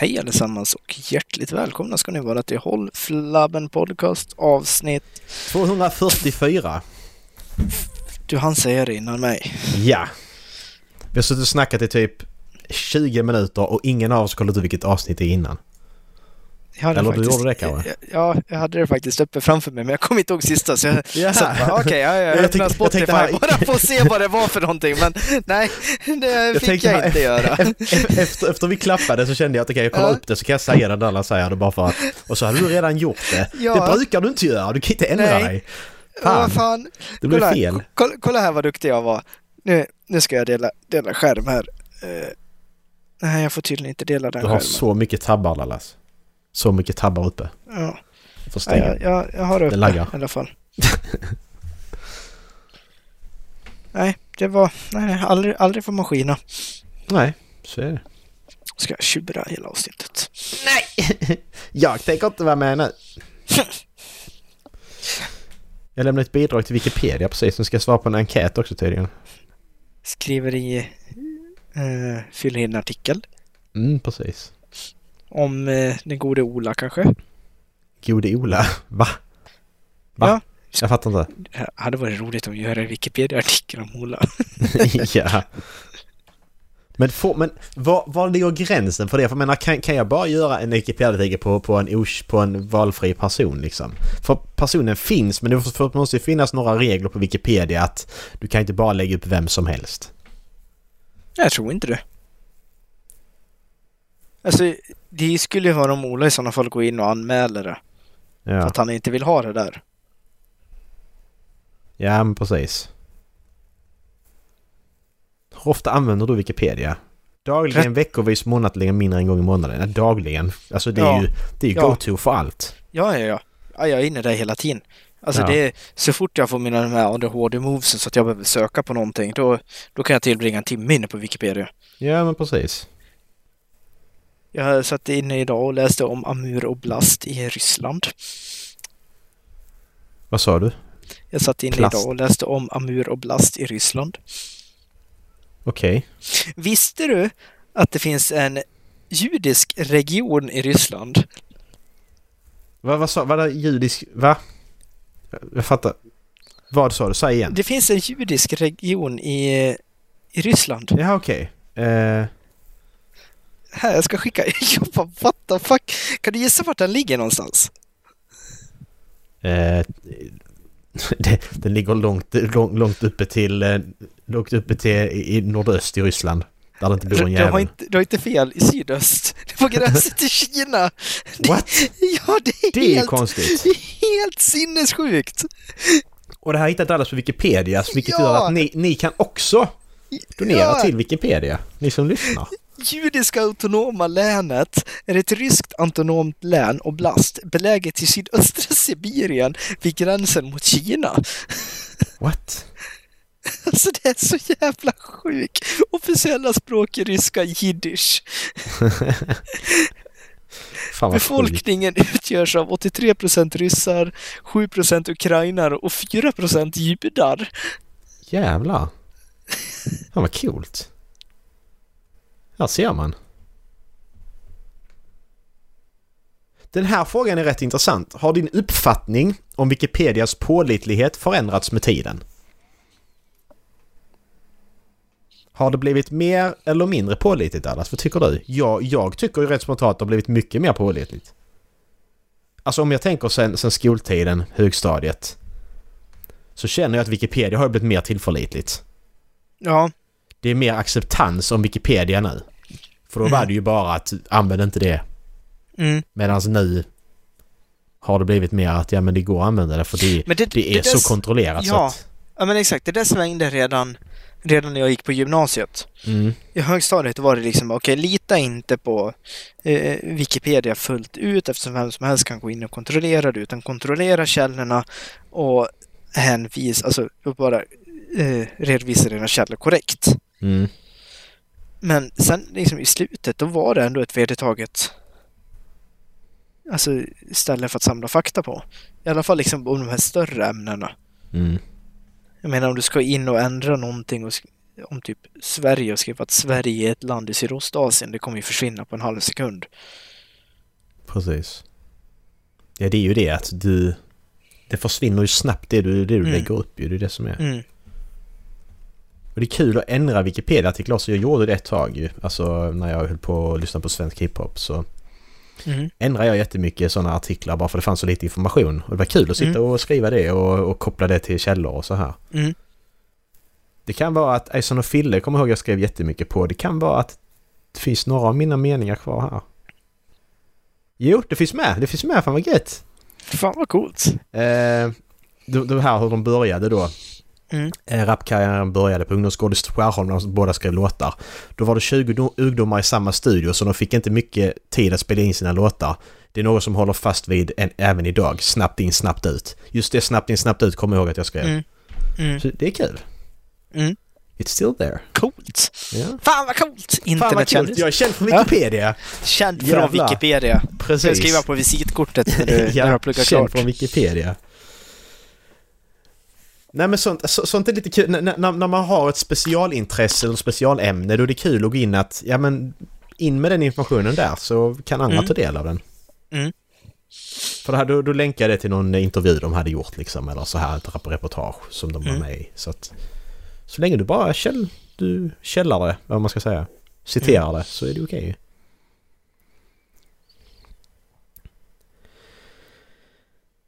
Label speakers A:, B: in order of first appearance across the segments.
A: Hej allesammans och hjärtligt välkomna ska ni vara till Håll Flabben Podcast avsnitt...
B: 244.
A: Du hann säga det innan mig.
B: Ja. Vi har suttit och snackat i typ 20 minuter och ingen av oss kollat ut vilket avsnitt det är innan.
A: Jag
B: Eller du gjorde det kanske?
A: Ja, jag hade det faktiskt uppe framför mig men jag kommer inte ihåg sista så jag
B: Ja.
A: så att bara, okej, ja, jag
B: Jag
A: öppnade
B: jag
A: Spotify bara för att se vad det var för någonting men nej, det fick
B: tänkte
A: jag inte göra.
B: Efter, efter vi klappade så kände jag att okej, jag kollar upp det så kan jag säga det när alla säger det bara för att... Och så hade du redan gjort det.
A: Ja.
B: Det brukar du inte göra, du kan inte ändra
A: Nej.
B: dig. Fan,
A: Vad fan.
B: det blev
A: kolla,
B: fel.
A: Kolla, kolla här vad duktig jag var. Nu, nu ska jag dela, dela skärm här. Eh, nej, jag får tydligen inte dela den
B: Du har
A: skärmen.
B: så mycket tabbar Lallas. Så mycket tabbar uppe.
A: Ja.
B: Får
A: Ja, jag, jag, jag har det uppe
B: laggar.
A: i alla fall. nej, det var... Nej, nej, aldrig, aldrig får man skina.
B: Nej, så är det.
A: Ska jag tjura hela avsnittet.
B: Jag tänker inte vara med nu. Jag lämnade ett bidrag till Wikipedia precis. Nu ska jag svara på en enkät också tydligen.
A: Skriver i... Eh, fyller i en artikel.
B: Mm, precis.
A: Om eh, den gode Ola kanske.
B: Gode Ola. Va? Va?
A: Ja.
B: Jag fattar inte.
A: Det hade varit roligt att göra en Wikipedia-artikel om Ola.
B: ja. Men, får, men var, var ligger gränsen för det? För jag menar, kan, kan jag bara göra en Wikipedia-artikel på, på, en, på en valfri person liksom? För personen finns, men det måste ju finnas några regler på Wikipedia att du kan inte bara lägga upp vem som helst.
A: Jag tror inte det. Alltså, det skulle ju vara om Ola i sådana fall går in och anmäler det. För
B: Ja,
A: att han inte vill ha det där.
B: ja men precis. Hur ofta använder du Wikipedia? Dagligen, veckovis, månadligen, mindre än en gång i månaden? Nej, dagligen. Alltså det är
A: Ja.
B: ju, det är ju
A: Ja.
B: go-to för allt.
A: Ja, ja, ja. ja jag är inne där hela tiden. Alltså
B: Ja.
A: det är, så fort jag får mina de här ADHD-movesen så att jag behöver söka på någonting, då, då kan jag tillbringa en timme inne på Wikipedia.
B: Ja men precis.
A: Jag satt inne idag och läste om Amur Oblast i Ryssland.
B: Vad sa du?
A: Jag satt inne
B: Plast.
A: idag och läste om Amur Oblast i Ryssland.
B: Okej.
A: Visste du att det finns en judisk region i Ryssland?
B: Vad, vad sa, vad judisk, va? Jag fattar. Vad sa du? Säg igen.
A: Det finns en judisk region i, i Ryssland.
B: Jaha okej. Eh,
A: Här, jag ska skicka. Jag bara, what the fuck? Kan du gissa vart den ligger någonstans?
B: eh, det, den ligger långt, långt, långt uppe till, eh, långt uppe till i, nordöst i Ryssland. Där det inte bor en
A: Du, du, har
B: jävel.
A: inte, du har inte fel, i sydöst. Det är på gränsen till Kina.
B: What?
A: Ja, det är,
B: Det är
A: helt,
B: konstigt.
A: det är helt sinnessjukt.
B: Och det här hittade Dallas på Wikipedia, vilket
A: Ja.
B: gör att ni, ni kan också donera
A: Ja.
B: till Wikipedia. Ni som lyssnar.
A: Judiska autonoma länet är ett ryskt autonomt län, oblast, beläget i sydöstra Sibirien vid gränsen mot Kina.
B: What?
A: Alltså det är så jävla sjukt. Officiella språk är ryska jiddisch. Befolkningen utgörs av 83% ryssar, 7% ukrainare och 4% judar.
B: Jävlar. Fan vad coolt. Här ser man. Den här frågan är rätt intressant. Har din uppfattning om Wikipedias pålitlighet förändrats med tiden? Har det blivit mer eller mindre pålitligt Dallas? Vad tycker du? Jag, jag tycker ju rätt spontant att det har blivit mycket mer pålitligt. Alltså om jag tänker sen, sen skoltiden, högstadiet. Så känner jag att Wikipedia har blivit mer tillförlitligt.
A: Ja,
B: Det är mer acceptans om Wikipedia nu. För då
A: Mm.
B: var det ju bara att använda inte det.
A: mm.
B: Medan nu har det blivit mer att ja men det går att använda det för det,
A: det,
B: det är
A: där
B: så kontrollerat så
A: ja.
B: att...
A: Ja men exakt, det där svängde redan, redan när jag gick på gymnasiet.
B: Mm,
A: I högstadiet var det liksom, okej, lita inte på eh, Wikipedia fullt ut eftersom vem som helst kan gå in och kontrollera det, utan kontrollera källorna och hänvisa, alltså bara eh, redovisa dina källor korrekt.
B: Mm,
A: Men sen liksom i slutet, då var det ändå ett vedertaget alltså, ställe för att samla fakta på. I alla fall liksom om de här större ämnena.
B: mm.
A: Jag menar om du ska in och ändra någonting och om typ Sverige och skrev att Sverige är ett land i Sydostasien, det kommer ju försvinna på en halv sekund.
B: Precis. Ja, det är ju det att du... Det försvinner ju snabbt det du, det du
A: Mm.
B: lägger upp ju. Det är det som är.
A: Mm.
B: Och det är kul att ändra Wikipedia-artiklar så jag gjorde det ett tag ju. Alltså när jag höll på att lyssna på svensk hiphop så
A: Mm.
B: ändrade jag jättemycket sådana artiklar bara för det fanns så lite information. Och det var kul att sitta
A: Mm.
B: och skriva det och, och koppla det till källor och så här.
A: Mm.
B: Det kan vara att Eison och Fille, kommer ihåg jag skrev jättemycket på. Det kan vara att det finns några av mina meningar kvar här. Jo, det finns med. Det finns med. Fan vad gött!
A: Fan vad coolt.
B: Eh, det, det här hur de började då.
A: Mm.
B: Eh, Rapkarriären började på ungdomsgården Skärholm när de båda skrev låtar. Då var det 20 do- ungdomar i samma studio så de fick inte mycket tid att spela in sina låtar. Det är något som håller fast vid en, även idag. Snabbt in, snabbt ut. Just det snabbt in, snabbt ut kommer jag ihåg att jag skrev.
A: Mm. Mm.
B: Så det är kul.
A: Mm.
B: It's still there.
A: Coolt.
B: Ja.
A: Fan vad coolt! Internetkändis.
B: Jag är känd från
A: Ja.
B: Wikipedia.
A: Känd från
B: Jävlar.
A: Wikipedia. Ska jag
B: Precis.
A: skriva på visitkortet när du, när du har pluggat
B: känd
A: klart?
B: från Wikipedia. Nej men sånt, så, sånt är lite kul. N- när, man har ett specialintresse eller specialämne då är det kul att gå in att, ja men in med den informationen där så kan andra
A: Mm.
B: ta del av den.
A: Mm.
B: För det här, då, då länkar det till någon intervju de hade gjort liksom eller så här ett reportage som de var
A: Mm.
B: med i. Så att så länge du bara käll, du källar det, vad man ska säga, citerar
A: Mm.
B: det så är det okej.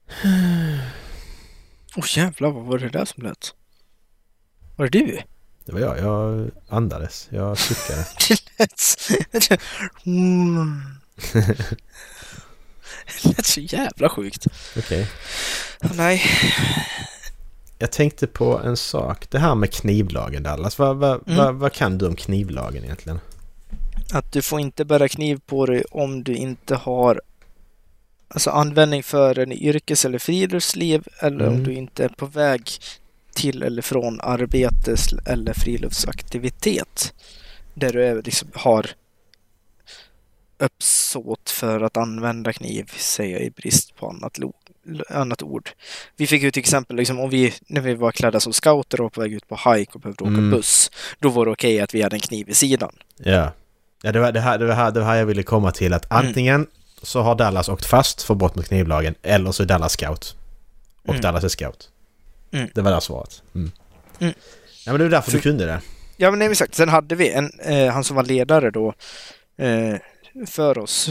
A: Åh jävlar, vad var det där som lät? Var det du?
B: Det var jag, jag andades, jag suckade.
A: Det lät... Mm. Det lät så jävla sjukt.
B: Okej.
A: Nej.
B: Jag tänkte på en sak. Det här med knivlagen Dallas. Vad, vad,
A: Mm.
B: vad, vad kan du om knivlagen egentligen?
A: Att du får inte bära kniv på dig om du inte har alltså användning för en yrkes eller friluftsliv eller
B: Mm.
A: om du inte är på väg till eller från arbetes eller friluftsaktivitet. Där du är, liksom har uppsåt för att använda kniv, säger jag i brist på annat, annat ord. Vi fick ju till exempel, liksom, om vi, när vi var klädda som scouter och på väg ut på hike och behövde åka
B: Mm.
A: buss, då var det okej att vi hade en kniv i sidan.
B: Ja. Ja, det var det här, det var här, det var här jag ville komma till. Att
A: Mm.
B: Så har Dallas åkt fast för brott mot knivlagen eller så är Dallas scout. Och
A: Mm.
B: Dallas är scout.
A: Mm.
B: Det var det här svaret. Mm.
A: Mm.
B: Ja men det är därför
A: För-
B: du kunde det.
A: Ja, men nej, exakt. Sen hade vi en, eh, han som var ledare då eh, för oss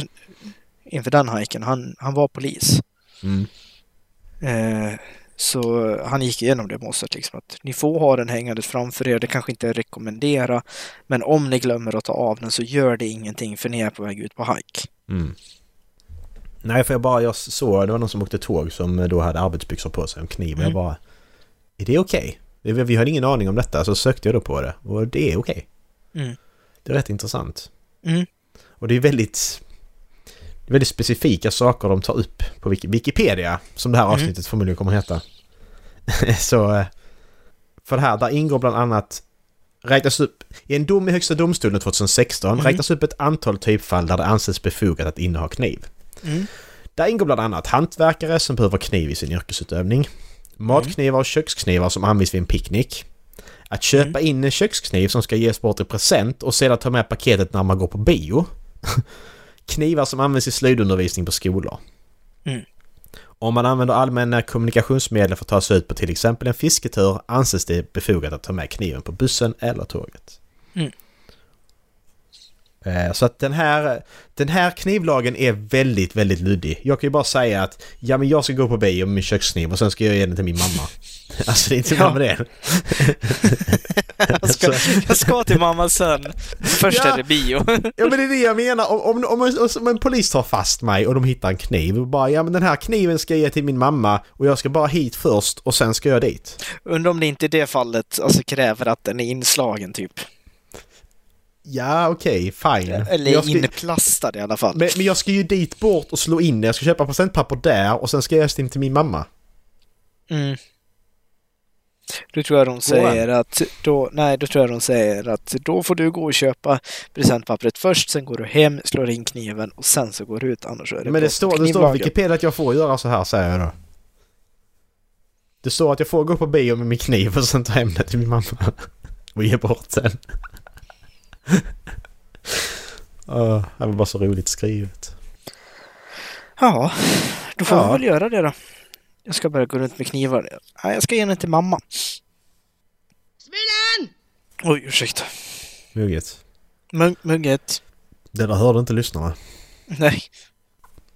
A: inför den hajken. Han, han var polis.
B: Mm.
A: Eh, så han gick igenom det måste liksom att ni får ha den hängandes framför er. Det kanske inte är rekommendera. Men om ni glömmer att ta av den så gör det ingenting för ni är på väg ut på hike.
B: Mm. Nej för jag bara, jag såg, det var någon som åkte tåg som då hade arbetsbyxor på sig och kniv. Och jag
A: Mm.
B: bara, är det okej? Vi vi hade ingen aning om detta så sökte jag då på det och det är okej.
A: Mm.
B: Det är rätt intressant.
A: Mm.
B: Och det är väldigt, det är väldigt specifika saker de tar upp på Wiki- Wikipedia, som det här
A: Mm.
B: avsnittet förmodligen kommer att heta. Så, eh, för det här, där ingår bland annat räknas upp, i en dom i Högsta domstolen 2016
A: Mm.
B: räknas upp ett antal typfall där det anses befogat att inneha kniv.
A: Mm.
B: Där ingår bland annat hantverkare som behöver kniv i sin yrkesutövning, matknivar och köksknivar som används vid en picknick, att köpa in en kökskniv som ska ges bort i present och sedan ta med paketet när man går på bio. Knivar som används i slöjdundervisning på skolor.
A: Mm.
B: Om man använder allmänna kommunikationsmedel för att ta sig ut på till exempel en fisketur anses det befogat att ta med kniven på bussen eller tåget.
A: Mm.
B: Eh, Så att den här, den här knivlagen är väldigt, väldigt luddig. Jag kan ju bara säga att ja men jag ska gå på bio med min kökskniv och sen ska jag ge den till min mamma. Alltså det är inte
A: Ja.
B: med det.
A: Jag, ska, jag ska till mamma sen. Först
B: Ja.
A: är det bio.
B: Ja men det är det jag menar. Om, om, om, en, om en polis tar fast mig och de hittar en kniv och bara ja men den här kniven ska jag ge till min mamma och jag ska bara hit först och sen ska jag dit.
A: Undrar om det inte i det fallet alltså, kräver att den är inslagen typ.
B: Ja okej, fine.
A: Eller
B: jag ska,
A: inplastad i alla fall.
B: men, men jag ska ju dit bort och slå in det. Jag ska köpa presentpapper där och sen ska jag ge det till min mamma.
A: Mm. Då tror jag de säger att då, nej, då tror jag de säger att då får du gå och köpa presentpappret först, sen går du hem, slår in kniven och sen så går du ut, annars är det
B: Men det står, det står på. Wikipedia att jag får göra så här säger jag då. Det står att jag får gå på bio med min kniv och sen ta hem det till min mamma. och ge bort den. oh, det var bara så roligt skrivet.
A: Ja, då får
B: Ja.
A: vi väl göra det då. Jag ska börja gå runt med knivar. Nej, jag ska ge den till mamma.
C: Smilen!
A: Oj, ursäkta.
B: Mugget.
A: Mugg- Mugget.
B: Det där hörde inte lyssnarna.
A: Nej.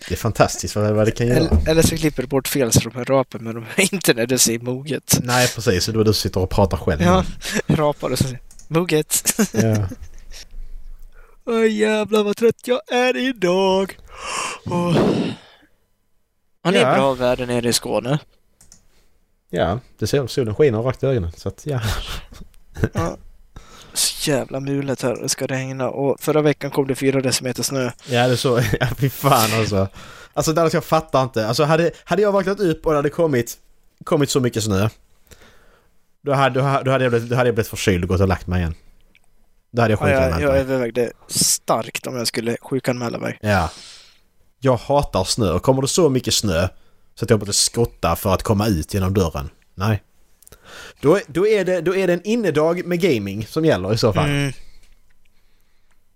B: Det är fantastiskt vad, vad det kan göra.
A: Eller, eller så klipper du bort fel så de här rapar men de hör inte när du säger moget.
B: Nej, precis. Det var du som sitter och pratar själv.
A: Ja, rapar och så säger moget.
B: ja.
A: Oj jävlar vad trött jag är idag. Åh. Ja, det är
B: Ja.
A: bra väder nere i Skåne.
B: Ja, det ser solen skiner rakt i ögonen. Så att, ja.
A: Ja. Så jävla mulet här, det ska regna och förra veckan kom det fyra decimeter snö.
B: Ja, det är så. Ja, fy fan alltså. Alltså, Dallas, jag fattar inte. Alltså, hade, hade jag vaknat upp och det hade kommit, kommit så mycket snö. Då hade, då hade, då hade, jag, blivit, då hade jag blivit förkyld och gått och lagt mig igen. Då hade jag
A: Ja,
B: skjutit
A: jag, jag övervägde starkt om jag skulle sjukanmäla mig.
B: Ja. Jag hatar snö och kommer det så mycket snö så att jag måste skotta för att komma ut genom dörren. Nej. Då, då, är det, då är det en innedag med gaming som gäller i så fall.
A: Mm.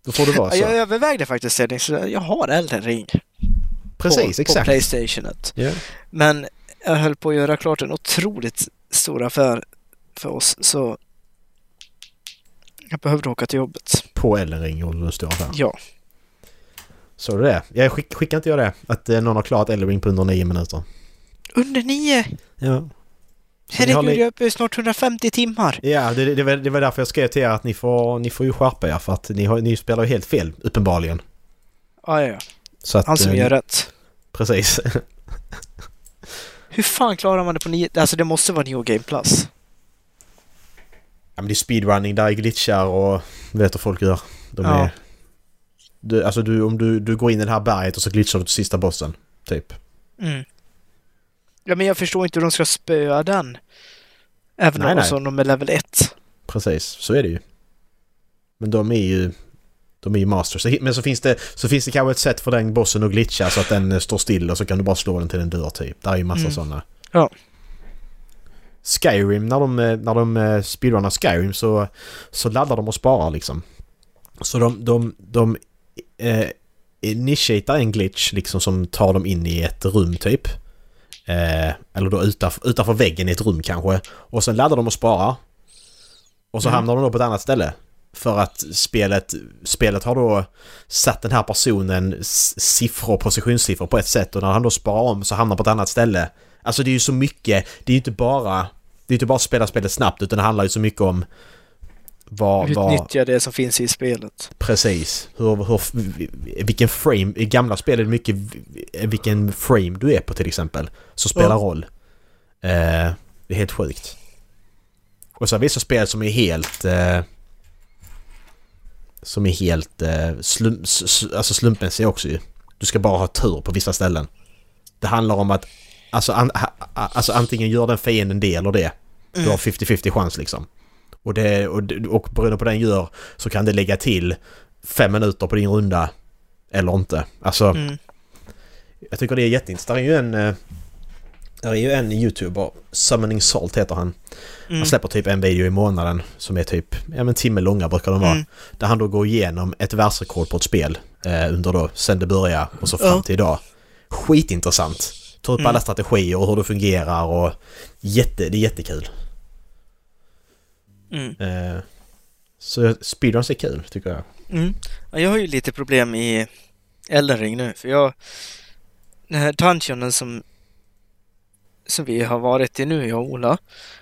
B: Då får det vara
A: Ja,
B: så.
A: jag övervägde faktiskt det, så jag har Elden Ring
B: Precis,
A: på,
B: exakt.
A: på Playstationet.
B: Ja.
A: Men jag höll på att göra klart en otroligt stor affär för oss så jag behövde åka till jobbet.
B: På Elden Ring och nu står där.
A: Ja,
B: Så är det. Jag skick, skickar inte jag det? Att eh, någon har klarat Elden Ring på under nio minuter.
A: under nio!
B: Ja.
A: Herregud, jag är uppe i snart 150 timmar.
B: Ja, det, det, var, det var därför jag skrev till er att ni får, ni får ju skärpa er för att ni, har, ni spelar ju helt fel, uppenbarligen.
A: Ja, ja, ja.
B: Så att,
A: Han som
B: eh,
A: gör rätt.
B: Precis.
A: Hur fan klarar man det på nio? Alltså det måste vara New Game Plus.
B: Ja men det är speedrunning, där är glitchar och vet hur folk gör. De
A: Ja.
B: är... Du, alltså du, om du, du går in i det här berget och så glitchar du till sista bossen. Typ.
A: Mm. Ja, men jag förstår inte hur de ska spöa den. Även
B: Nej,
A: om
B: nej.
A: de är level 1.
B: Precis, så är det ju. Men de är ju... De är ju masters. Men så finns det, så finns det kanske ett sätt för den bossen att glitcha så att den står still och så kan du bara slå den till den dör typ. Där är ju massa
A: Mm.
B: sådana.
A: Ja.
B: Skyrim, när de, eh, när de eh, speedrunnar Skyrim så, så laddar de och sparar liksom. Så de, de, de eh, initiatar en glitch liksom som tar dem in i ett rum typ. Eh, eller då utanför, utanför väggen i ett rum kanske. Och sen laddar de och sparar. Och så
A: Mm.
B: hamnar de då på ett annat ställe. För att spelet, spelet har då satt den här personen siffror, positionssiffror på ett sätt och när han då sparar om så hamnar på ett annat ställe. Alltså det är ju så mycket, det är ju inte bara det är inte bara att spela spelet snabbt utan det handlar ju så mycket om vad, vad,
A: Utnyttja det som finns i spelet.
B: precis, hur, hur, vilken frame, i gamla spel är det mycket vilken frame du är på till exempel, som spelar
A: Ja.
B: roll. Eh, det är helt sjukt. Och så har vissa spel som är helt eh, som är helt eh, slum, s- s- alltså slumpmässiga också ju. Du ska bara ha tur på vissa ställen. Det handlar om att alltså, an, alltså antingen gör den fienden det eller det. Du
A: Mm.
B: har 50-50 chans liksom. Och, det, och, och beroende på den gör så kan det lägga till fem minuter på din runda eller inte. Alltså,
A: Mm.
B: jag tycker det är jätteintressant. Det är ju en... eh, Det är ju en YouTuber, Summoning Salt heter han.
A: Mm.
B: Han släpper typ en video i månaden som är typ, ja men timme långa brukar de vara.
A: Mm.
B: Där han då går igenom ett världsrekord på ett spel eh, under då, sen det började och så fram till idag. Skitintressant. Tar upp
A: Mm.
B: alla strategier och hur det fungerar och jätte, det är jättekul.
A: Mm.
B: Eh, så speedruns är kul tycker jag.
A: Mm. Ja, jag har ju lite problem i Elden Ring nu, för jag... Den här dungeonen som, som vi har varit i nu, jag och Ola.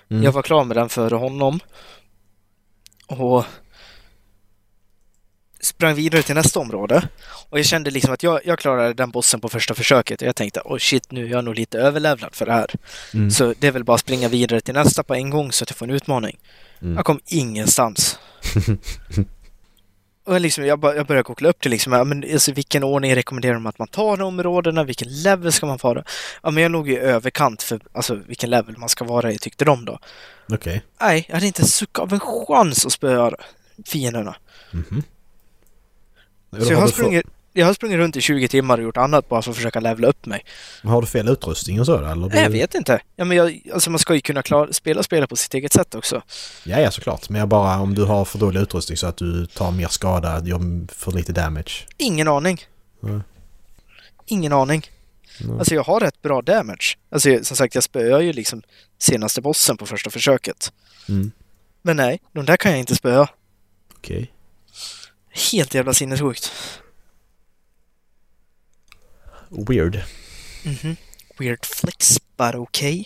B: Mm.
A: Jag var klar med den före honom. Och sprang vidare till nästa område. Och jag kände liksom att jag, jag klarade den bossen på första försöket. Och jag tänkte, oh shit, nu är jag nog lite överlevlad för det här.
B: Mm.
A: Så det är väl bara att springa vidare till nästa på en gång så att jag får en utmaning.
B: Mm.
A: Jag kom ingenstans. och liksom, jag, jag började koppla upp till liksom, ja, men, alltså, vilken ordning rekommenderar de att man tar de områdena? Vilken level ska man vara? Ja, men jag låg ju överkant för alltså, vilken level man ska vara i, tyckte de då.
B: Okej.
A: Nej, jag hade inte en suck av en chans att spöa fienderna.
B: Mhm.
A: Så jag har sprungit, jag har sprungit runt i 20 timmar och gjort annat bara för att försöka levla upp mig.
B: Men Har du fel utrustning och så eller?
A: Nej, jag vet inte. Ja, men jag, alltså man ska ju kunna klara, spela spelet på sitt eget sätt också.
B: Ja, ja såklart. Men jag bara om du har för dålig utrustning så att du tar mer skada, gör för lite damage.
A: Ingen aning.
B: Nej.
A: Ingen aning.
B: Nej.
A: Alltså jag har rätt bra damage. Alltså som sagt, jag spöar ju liksom senaste bossen på första försöket.
B: Mm.
A: Men nej, de där kan jag inte spöa.
B: Okej.
A: Helt jävla sinnessjukt.
B: Weird.
A: Mhm. Weird flex, but okay.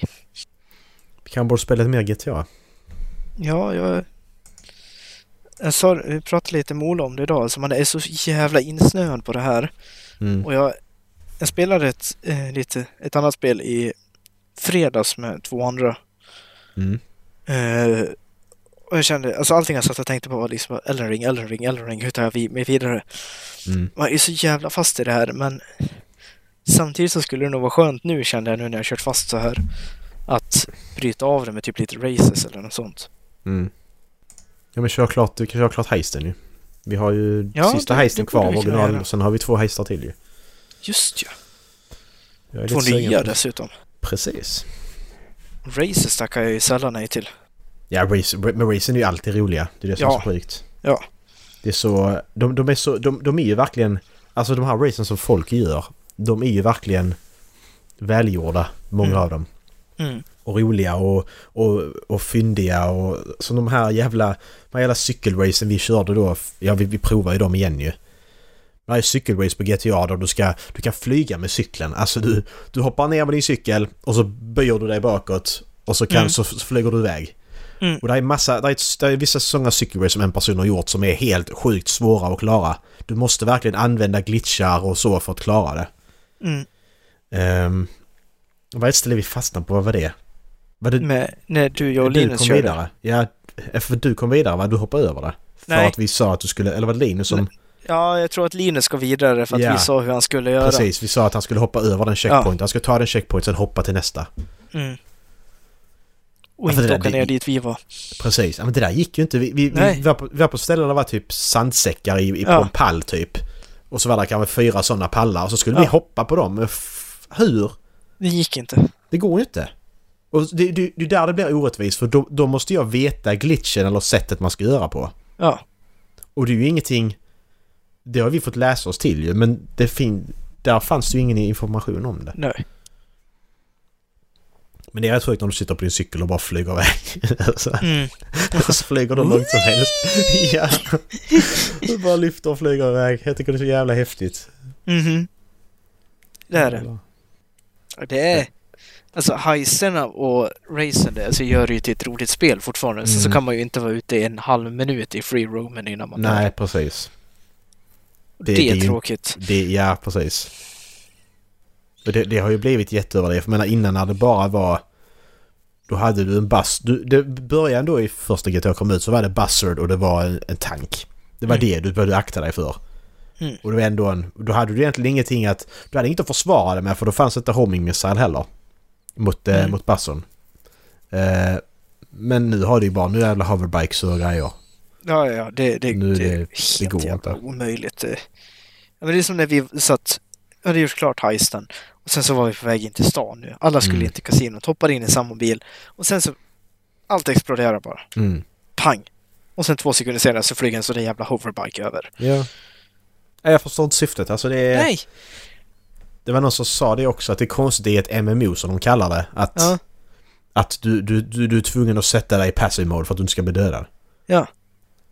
B: Vi kan borde spela mer GTA.
A: Ja, jag... Jag sa, vi pratade lite med Ola om det idag, alltså man är så jävla insnöad på det här.
B: Mm.
A: Och jag, jag spelade ett, eh, lite, ett annat spel i fredags med två andra.
B: Mm.
A: Eh, och jag kände, alltså allting jag satt och tänkte på var liksom Elden ring, Elden ring, Elden ring, hur tar jag mig vidare?
B: Mm.
A: Man är så jävla fast i det här, men samtidigt så skulle det nog vara skönt nu kände jag nu när jag kört fast så här att bryta av det med typ lite races eller något sånt.
B: Mm. Ja men kör klart, du kan köra klart heisten ju. Vi har ju
A: Ja,
B: sista
A: det-
B: heisten kvar av original och sen har vi två heistar till ju.
A: Just ja, två nya dessutom.
B: Precis.
A: Races tackar jag ju sällan nej till.
B: Ja, men racen är ju alltid roliga. Det är det som
A: Ja.
B: är så sjukt.
A: Ja.
B: Det är så... De, de är så... De, de är ju verkligen... Alltså de här racen som folk gör. De är ju verkligen välgjorda. Många
A: Mm.
B: av dem.
A: Mm.
B: Och roliga och, och, och fyndiga och... Som de här jävla... De här jävla cykelracen vi körde då. Ja, vi, vi provar ju dem igen ju. Det här är cykelrace på GTA där du ska... Du kan flyga med cykeln. Alltså du, du hoppar ner med din cykel och så böjer du dig bakåt. Och så, kan,
A: Mm.
B: så, så flyger du iväg.
A: Mm.
B: Och det är massa, det är, det är vissa sådana cykelrace som en person har gjort som är helt sjukt svåra att klara. Du måste verkligen använda glitchar och så för att klara det.
A: Mm.
B: Um, vad är ett ställe vi fastnade på? Vad var det? Var det
A: Med, när du, jag och Linus
B: kom
A: körde.
B: vidare? Ja, för du kom vidare va? Du hoppade över det? För
A: Nej.
B: att vi sa att du skulle... Eller var det Linus som...
A: Ja, jag tror att Linus ska vidare för att
B: Ja.
A: vi sa hur han skulle göra.
B: Precis, vi sa att han skulle hoppa över den checkpoint. Han skulle ta den checkpoint sen hoppa till nästa.
A: Mm. Och
B: Ja,
A: inte
B: det
A: åka ner dit vi var.
B: Precis, ja, men det där gick ju inte. Vi, vi, vi, var, på, vi var på ställen där det var typ sandsäckar i, i, på en pall typ. Och så var det kanske fyra sådana pallar och så skulle vi hoppa på dem. Hur?
A: Det gick inte.
B: Det går ju inte. Och det, det, det är där det blir orättvist för då, då måste jag veta glitchen eller sättet man ska göra på.
A: Ja.
B: Och det är ju ingenting... Det har vi fått läsa oss till ju men det fin, där fanns det ju ingen information om det.
A: Nej.
B: Men det är rätt sjukt när du sitter på din cykel och bara flyger iväg. alltså,
A: Mm.
B: och så flyger du långt som helst. ja. Du bara lyfter och flyger iväg. Jag tycker det är så jävla häftigt.
A: Mhm. Det är det. Det är... Alltså heisterna och racen det, alltså, gör det ju till ett roligt spel fortfarande. Så, så
B: Mm.
A: kan man ju inte vara ute i en halv minut i free roamen innan man
B: Nej,
A: dör.
B: precis.
A: Det,
B: det-
A: är
B: det
A: tråkigt.
B: Det, ja, precis. Det, det har ju blivit jätteöverdrivet. För jag menar innan när det bara var... Då hade du en. Du, det början då i första GTA kom ut så var det buzzard och det var en, en tank. Det var
A: Mm.
B: det du behövde akta dig för.
A: Mm.
B: Och det var ändå en... Då hade du egentligen ingenting att... Du hade inget att försvara dig med för då fanns inte homing missile heller. Mot, eh,
A: Mm.
B: mot buzzern. Eh, men nu har du ju bara... Nu jävla hoverbikes och grejer.
A: Ja, ja, det, det,
B: Nu
A: det,
B: det- det
A: helt
B: går
A: jävla
B: inte.
A: omöjligt. Ja, men det är som när vi satt... Hade gjort klart heisten. Och sen så var vi på väg in till stan nu. Alla skulle
B: Mm.
A: in till kasinot, hoppade in i samma bil. Och sen så... Allt exploderar bara.
B: Mm.
A: Pang! Och sen två sekunder senare så flyger en sån där jävla hoverbike över.
B: Ja. Nej, Jag förstår inte syftet. Alltså det är...
A: Nej!
B: Det var någon som sa det också att det är konstigt i ett MMO som de kallar det. Att,
A: Ja.
B: att du, du, du, du är tvungen att sätta dig i passive mode för att du inte ska bli dödad.
A: Ja.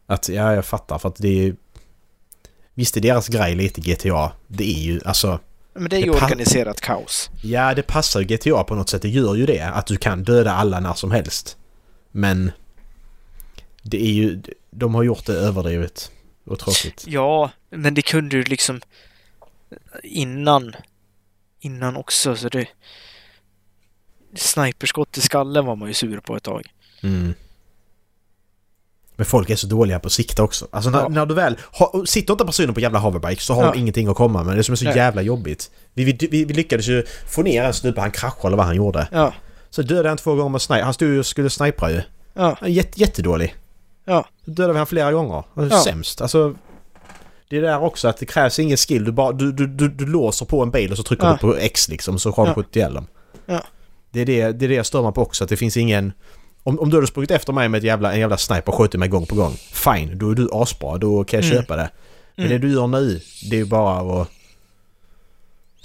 B: Att, ja, jag fattar för att det är... Visst är deras grej lite GTA. Det är ju alltså...
A: Men det är ju
B: Det
A: organiserat kaos.
B: Ja, det passar ju GTA på något sätt. Det gör ju det. Att du kan döda alla när som helst. Men... Det är ju... De har gjort det överdrivet. Och tråkigt.
A: Ja, men det kunde du liksom innan. Innan också, så det... Sniperskott i skallen var man ju sur på ett tag.
B: Mm. Men folk är så dåliga på att sikta också. Alltså när,
A: Ja.
B: när du väl... Ha, sitter inte personen på jävla hoverbike så har
A: Ja.
B: de ingenting att komma med. Det som är så
A: Nej.
B: jävla jobbigt. Vi, vi, vi, lyckades ju få ner en snubbe, han kraschade eller vad han gjorde.
A: Ja,
B: Så dödade han två gånger med sniper. Han stod ju och skulle snipra ju.
A: ja,
B: jätte, jättedålig.
A: ja.
B: Så dödade vi han flera gånger.
A: Ja.
B: sämst. Alltså... Det är där också att det krävs ingen skill. Du, bara, du, du, du, du låser på en bil och så trycker
A: Ja.
B: du på X liksom så har du
A: Ja.
B: skjutit ihjäl dem.
A: Ja.
B: Det är det, det är det jag stör mig på också. Att det finns ingen... Om, om du hade sprungit efter mig med ett jävla, en jävla sniper och skjutit mig gång på gång. Fine, då är du asbra. Då kan jag
A: Mm.
B: köpa det. Men
A: Mm.
B: det du gör nu, det är ju bara att...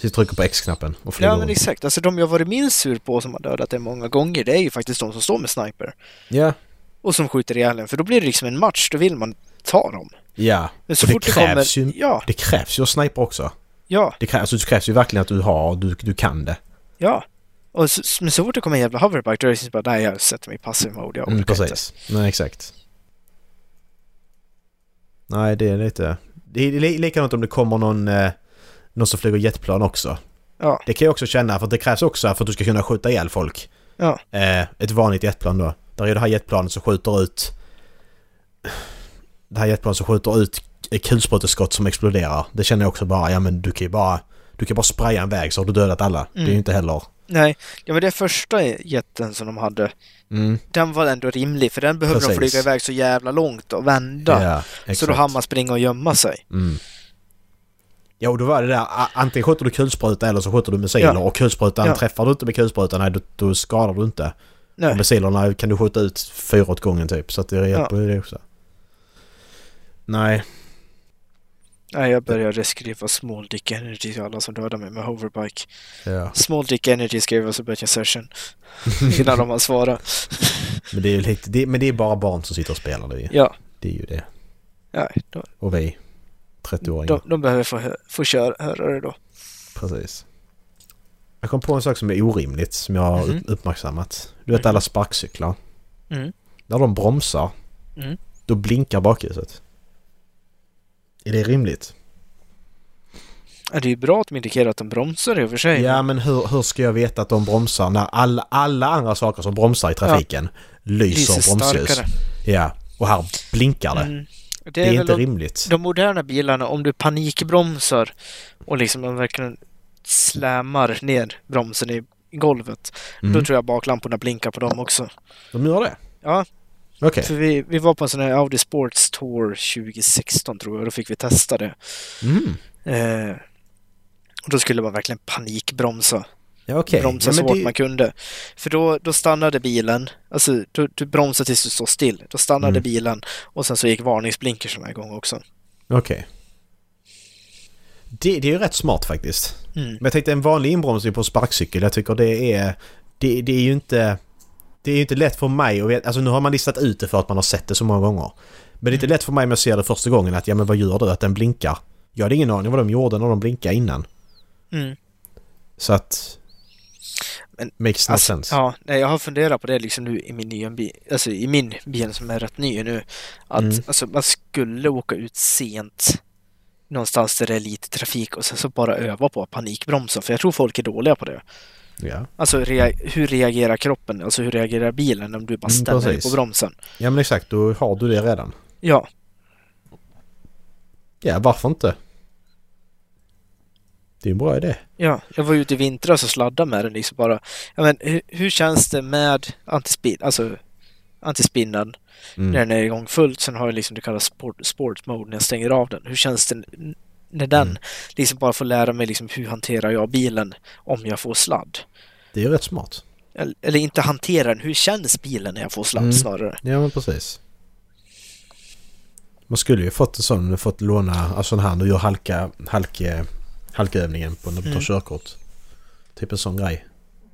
B: Och trycka på X-knappen och flyga
A: Ja, men exakt. Alltså de jag varit minst sur på som har dödat det många gånger, det är ju faktiskt de som står med sniper.
B: Ja.
A: Och som skjuter ihjäl en, för då blir det liksom en match, då vill man ta dem.
B: Ja.
A: Men så
B: Och det
A: fort det
B: krävs
A: kommer...
B: ju-
A: Ja,
B: Det krävs ju att sniper också.
A: ja,
B: Det krävs, alltså, det krävs ju verkligen att du har, du, du kan det.
A: ja. Och så, men så fort det kommer en jävla hoverback, då är det bara, nej, jag sätter mig i passiv mode, jag
B: Mm,
A: orkar inte.
B: precis. Nej, exakt. Nej, det är lite... Det är li- likadant om det kommer någon, eh, någon som flyger jetplan också.
A: Ja,
B: Det kan jag också känna, för det krävs också för att du ska kunna skjuta ihjäl folk.
A: ja,
B: Eh, ett vanligt jetplan då. Där är det här jetplanet som skjuter ut... Det här jetplanet som skjuter ut kulspruteskott som exploderar. Det känner jag också bara, ja men du kan ju bara... Du kan bara spraya en väg så har du dödat alla. Det är ju
A: Mm.
B: inte heller...
A: nej. Ja, men det första jeten som de hade,
B: Mm.
A: den var ändå rimlig, för den behövde de
B: Precis.
A: flyga iväg så jävla långt och vända.
B: Ja,
A: så då hann man springa och gömma sig.
B: Mm. Ja, och då var det där. Antingen skjuter du kulspruta eller så skjuter du missiler.
A: Ja.
B: Och kulsprutan,
A: Ja.
B: träffar du inte med kulsprutan, nej, då, då skadar du inte. Och
A: Nej.
B: missilerna kan du skjuta ut fyra åt gången typ. Så att det hjälper ju det också. Nej.
A: Nej, jag började skriva Small Dick Energy till alla som dödar mig med hoverbike.
B: Ja.
A: Small Dick Energy skrev jag så började jag session. Innan de har svarat.
B: Men det är ju lite... Det, men det är bara barn som sitter och spelar det ju.
A: Ja,
B: Det är ju det.
A: nej, de,
B: Och vi. 30-åringar.
A: de, de behöver få, få köra, höra det då.
B: Precis. Jag kom på en sak som är orimligt som jag har upp- uppmärksammat. Du vet
A: Mhm.
B: alla sparkcyklar.
A: Mm.
B: När de bromsar,
A: Mm.
B: då blinkar bakljuset. Är det rimligt?
A: Ja, det är ju bra att de indikerar att de bromsar i och för sig.
B: Ja, men hur, hur ska jag veta att de bromsar när alla, alla andra saker som bromsar i trafiken lyser
A: Lyser
B: bromsljus?
A: starkare.
B: Ja, och här blinkar det.
A: Mm. Det
B: Det
A: är,
B: är
A: väl
B: inte
A: de,
B: rimligt.
A: de moderna bilarna, om du panikbromsar och liksom verkligen slämar ner bromsen i i golvet,
B: Mm.
A: då tror jag baklamporna blinkar på dem också.
B: De gör det?
A: Ja,
B: Okej.
A: för vi, vi var på en sån här Audi Sports Tour 2016 tror jag, och då fick vi testa det.
B: Mm.
A: Eh, och då skulle man verkligen panikbromsa.
B: Ja, okej.
A: Bromsa
B: Ja,
A: så hårt
B: det-
A: man kunde. För då, då stannade bilen, alltså du, du bromsade tills du står still. Då stannade
B: Mm.
A: bilen och sen så gick varningsblinkerserna igång också.
B: Okej. Det, det är ju rätt smart faktiskt.
A: Mm.
B: Men jag tänkte en vanlig inbromsning på sparkcykel, jag tycker det är... Det, det är ju inte... Det är ju inte lätt för mig att veta... Alltså nu har man listat ut det för att man har sett det så många gånger. Men det är inte lätt för mig om jag ser det första gången att ja men vad gör du? Att den blinkar. Jag hade ingen aning vad de gjorde när de blinkade innan.
A: Mm.
B: Så att...
A: Men,
B: makes no
A: Alltså,
B: sense.
A: ja, nej, jag har funderat på det liksom nu i min nya bil, alltså i min bil som är rätt ny nu. Att
B: Mm.
A: alltså, man skulle åka ut sent någonstans där det är lite trafik och sen så bara öva på panikbromsa. För jag tror folk är dåliga på det.
B: Ja.
A: Alltså rea- hur reagerar kroppen? Alltså hur reagerar bilen om du bara
B: Mm,
A: ställer dig
B: precis.
A: på bromsen?
B: ja men exakt, då har du det redan.
A: Ja,
B: Ja, varför inte? Det är en bra idé.
A: ja. Jag var ute i vintras och sladdade med den liksom bara. Ja, men hur, hur känns det med antispin, alltså antispinnen
B: Mm.
A: när den är igång fullt? Sen har jag liksom det kallas sport, sport mode när jag stänger av den. Hur känns det när den
B: Mm.
A: liksom bara får lära mig liksom hur hanterar jag bilen om jag får sladd?
B: Det är rätt smart.
A: Eller, eller inte hantera den, hur känns bilen när jag får sladd
B: Mm.
A: snarare?
B: Ja men precis. Man skulle ju fått en sån, fått låna, alltså en här du gör halka, halke, halkövningen på när du tar
A: Mm.
B: körkort. Typ en sån grej.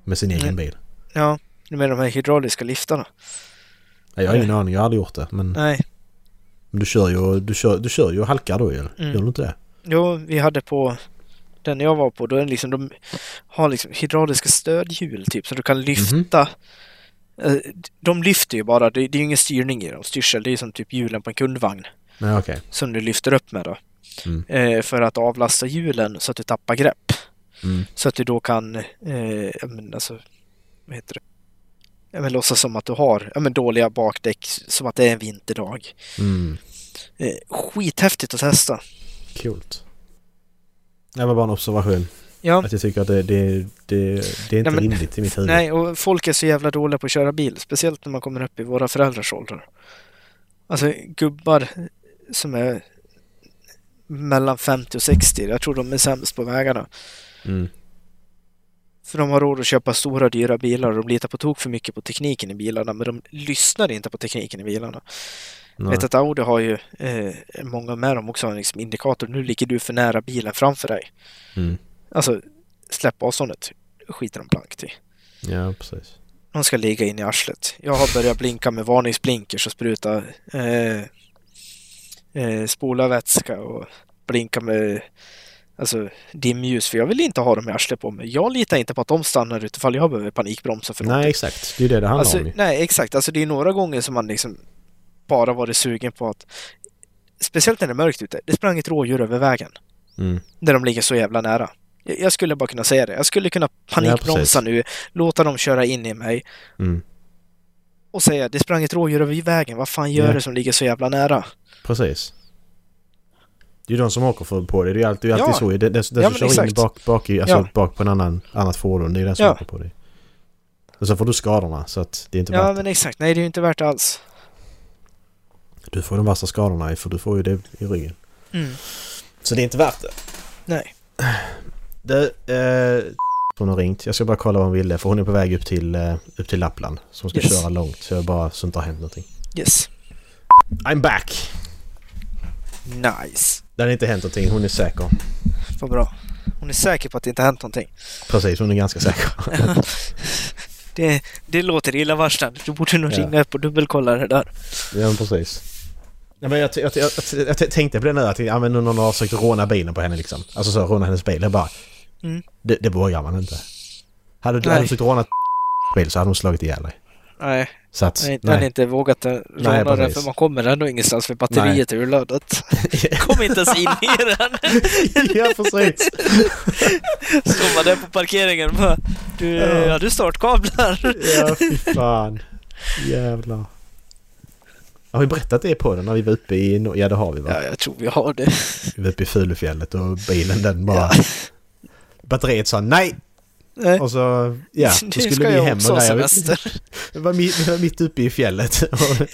B: Med sin egen
A: Mm.
B: bil.
A: Ja, menar de här hydrauliska liftarna?
B: Nej, Jag har ingen aning, jag har aldrig gjort det. Men,
A: Nej,
B: men du kör ju du kör, du kör ju och halkar då ju.
A: Mm.
B: Gör du inte det?
A: Jo, vi hade på den jag var på, då är liksom, de har liksom hydrauliska stödhjul typ, så du kan lyfta. Eh, De lyfter ju bara, det, det är ju ingen styrning i dem, styrsel, det är som typ hjulen på en kundvagn
B: Nej okej.
A: som du lyfter upp med då.
B: Mm.
A: Eh, för att avlasta hjulen så att du tappar grepp.
B: Mm.
A: Så att du då kan, eh, ja, men alltså, vad heter det? Ja, men låtsas som att du har ja, men dåliga bakdäck, som att det är en vinterdag.
B: Mm.
A: Eh, skithäftigt att testa.
B: Coolt. Det var bara en observation.
A: Ja.
B: Att jag tycker att det, det, det, det är inte
A: Nej, men-
B: rimligt i mitt huvud.
A: Nej, och folk är så jävla dåliga på att köra bil. Speciellt när man kommer upp i våra föräldrars åldrar. Alltså gubbar som är mellan 50 och 60. Jag tror de är sämst på vägarna.
B: Mm.
A: För de har råd att köpa stora dyra bilar och de litar på tok för mycket på tekniken i bilarna men de lyssnar inte på tekniken i bilarna.
B: Nej.
A: vet att Audi har ju, eh, många med dem också liksom indikator. Nu ligger du för nära bilen framför dig.
B: Mm.
A: Alltså, släpp avståndet. skiter de blankt i.
B: Ja, precis.
A: De ska ligga in i arslet. Jag har börjat blinka med varningsblinkers och spruta eh, eh, spolarvätska och blinka med alltså, dimljus för jag vill inte ha dem i arslet på mig. Jag litar inte på att de stannar utifall jag behöver panikbromsa för
B: Nej,
A: någonting.
B: exakt. Det är det det handlar
A: Alltså,
B: om
A: nej, exakt. Alltså det är några gånger som man liksom bara varit sugen på att Speciellt när det är mörkt ute. Det sprang ett rådjur över vägen.
B: Mm.
A: Där de ligger så jävla nära. Jag skulle bara kunna säga det. Jag skulle kunna panikbromsa
B: precis.
A: nu, låta dem köra in i mig
B: Mm.
A: och säga det sprang ett rådjur över vägen. Vad fan gör
B: Ja.
A: det som ligger så jävla nära?
B: Precis. Det är ju de som åker för på det. Det är alltid, det är alltid
A: Ja.
B: så. Den, den, den
A: Ja,
B: som kör in
A: exakt.
B: bak, bak, i, alltså
A: Ja.
B: bak på en annan, annat fordon. Det är den som
A: Ja.
B: åker på det. Och så får du skadorna så att det är inte
A: Ja,
B: värt
A: men exakt. Nej, det är ju inte värt det alls.
B: Du får de värsta skadorna för du får ju det i ryggen.
A: Mm.
B: Så det är inte värt det.
A: Nej.
B: Det, eh, hon har ringt. Jag ska bara kolla vad hon ville för hon är på väg upp till, eh, upp till Lappland. Så hon ska
A: Yes.
B: köra långt så jag bara så inte har hänt någonting.
A: Yes.
B: I'm back!
A: Nice.
B: Det har inte hänt någonting. Hon är säker.
A: Vad bra. Hon är säker på att det inte har hänt någonting.
B: Precis, hon är ganska säker.
A: det, det låter illavarslande. Du borde nog
B: Ja.
A: ringa upp och dubbelkolla det där.
B: Ja, precis. Ja, men jag, jag, jag, jag, tänkte på det nu att ja, men någon har försökt råna bilen på henne liksom. Alltså så råna hennes bil. Jag bara...
A: Mm.
B: Det, det vågar man inte. Hade du
A: Nej.
B: försökt råna bil så hade hon slagit ihjäl dig.
A: Nej,
B: Så att...
A: jag har inte vågat råna den för man kommer ändå ingenstans för batteriet är urladdat. Kom inte ens in i den.
B: ja, precis.
A: Står man där på parkeringen bara Du,
B: Ja.
A: ja. du startkablar.
B: ja, fy fan. Jävlar. Har vi berättat det på den när vi var uppe i... Ja, det har vi va?
A: Ja, jag tror vi har det.
B: Vi var uppe i Fulufjället och bilen den bara...
A: Ja.
B: Batteriet sa nej!
A: Nej.
B: Och så... Ja, så
A: ska
B: skulle vi
A: jag
B: hem och
A: semester.
B: Det var mitt, vi var mitt uppe i fjället. Och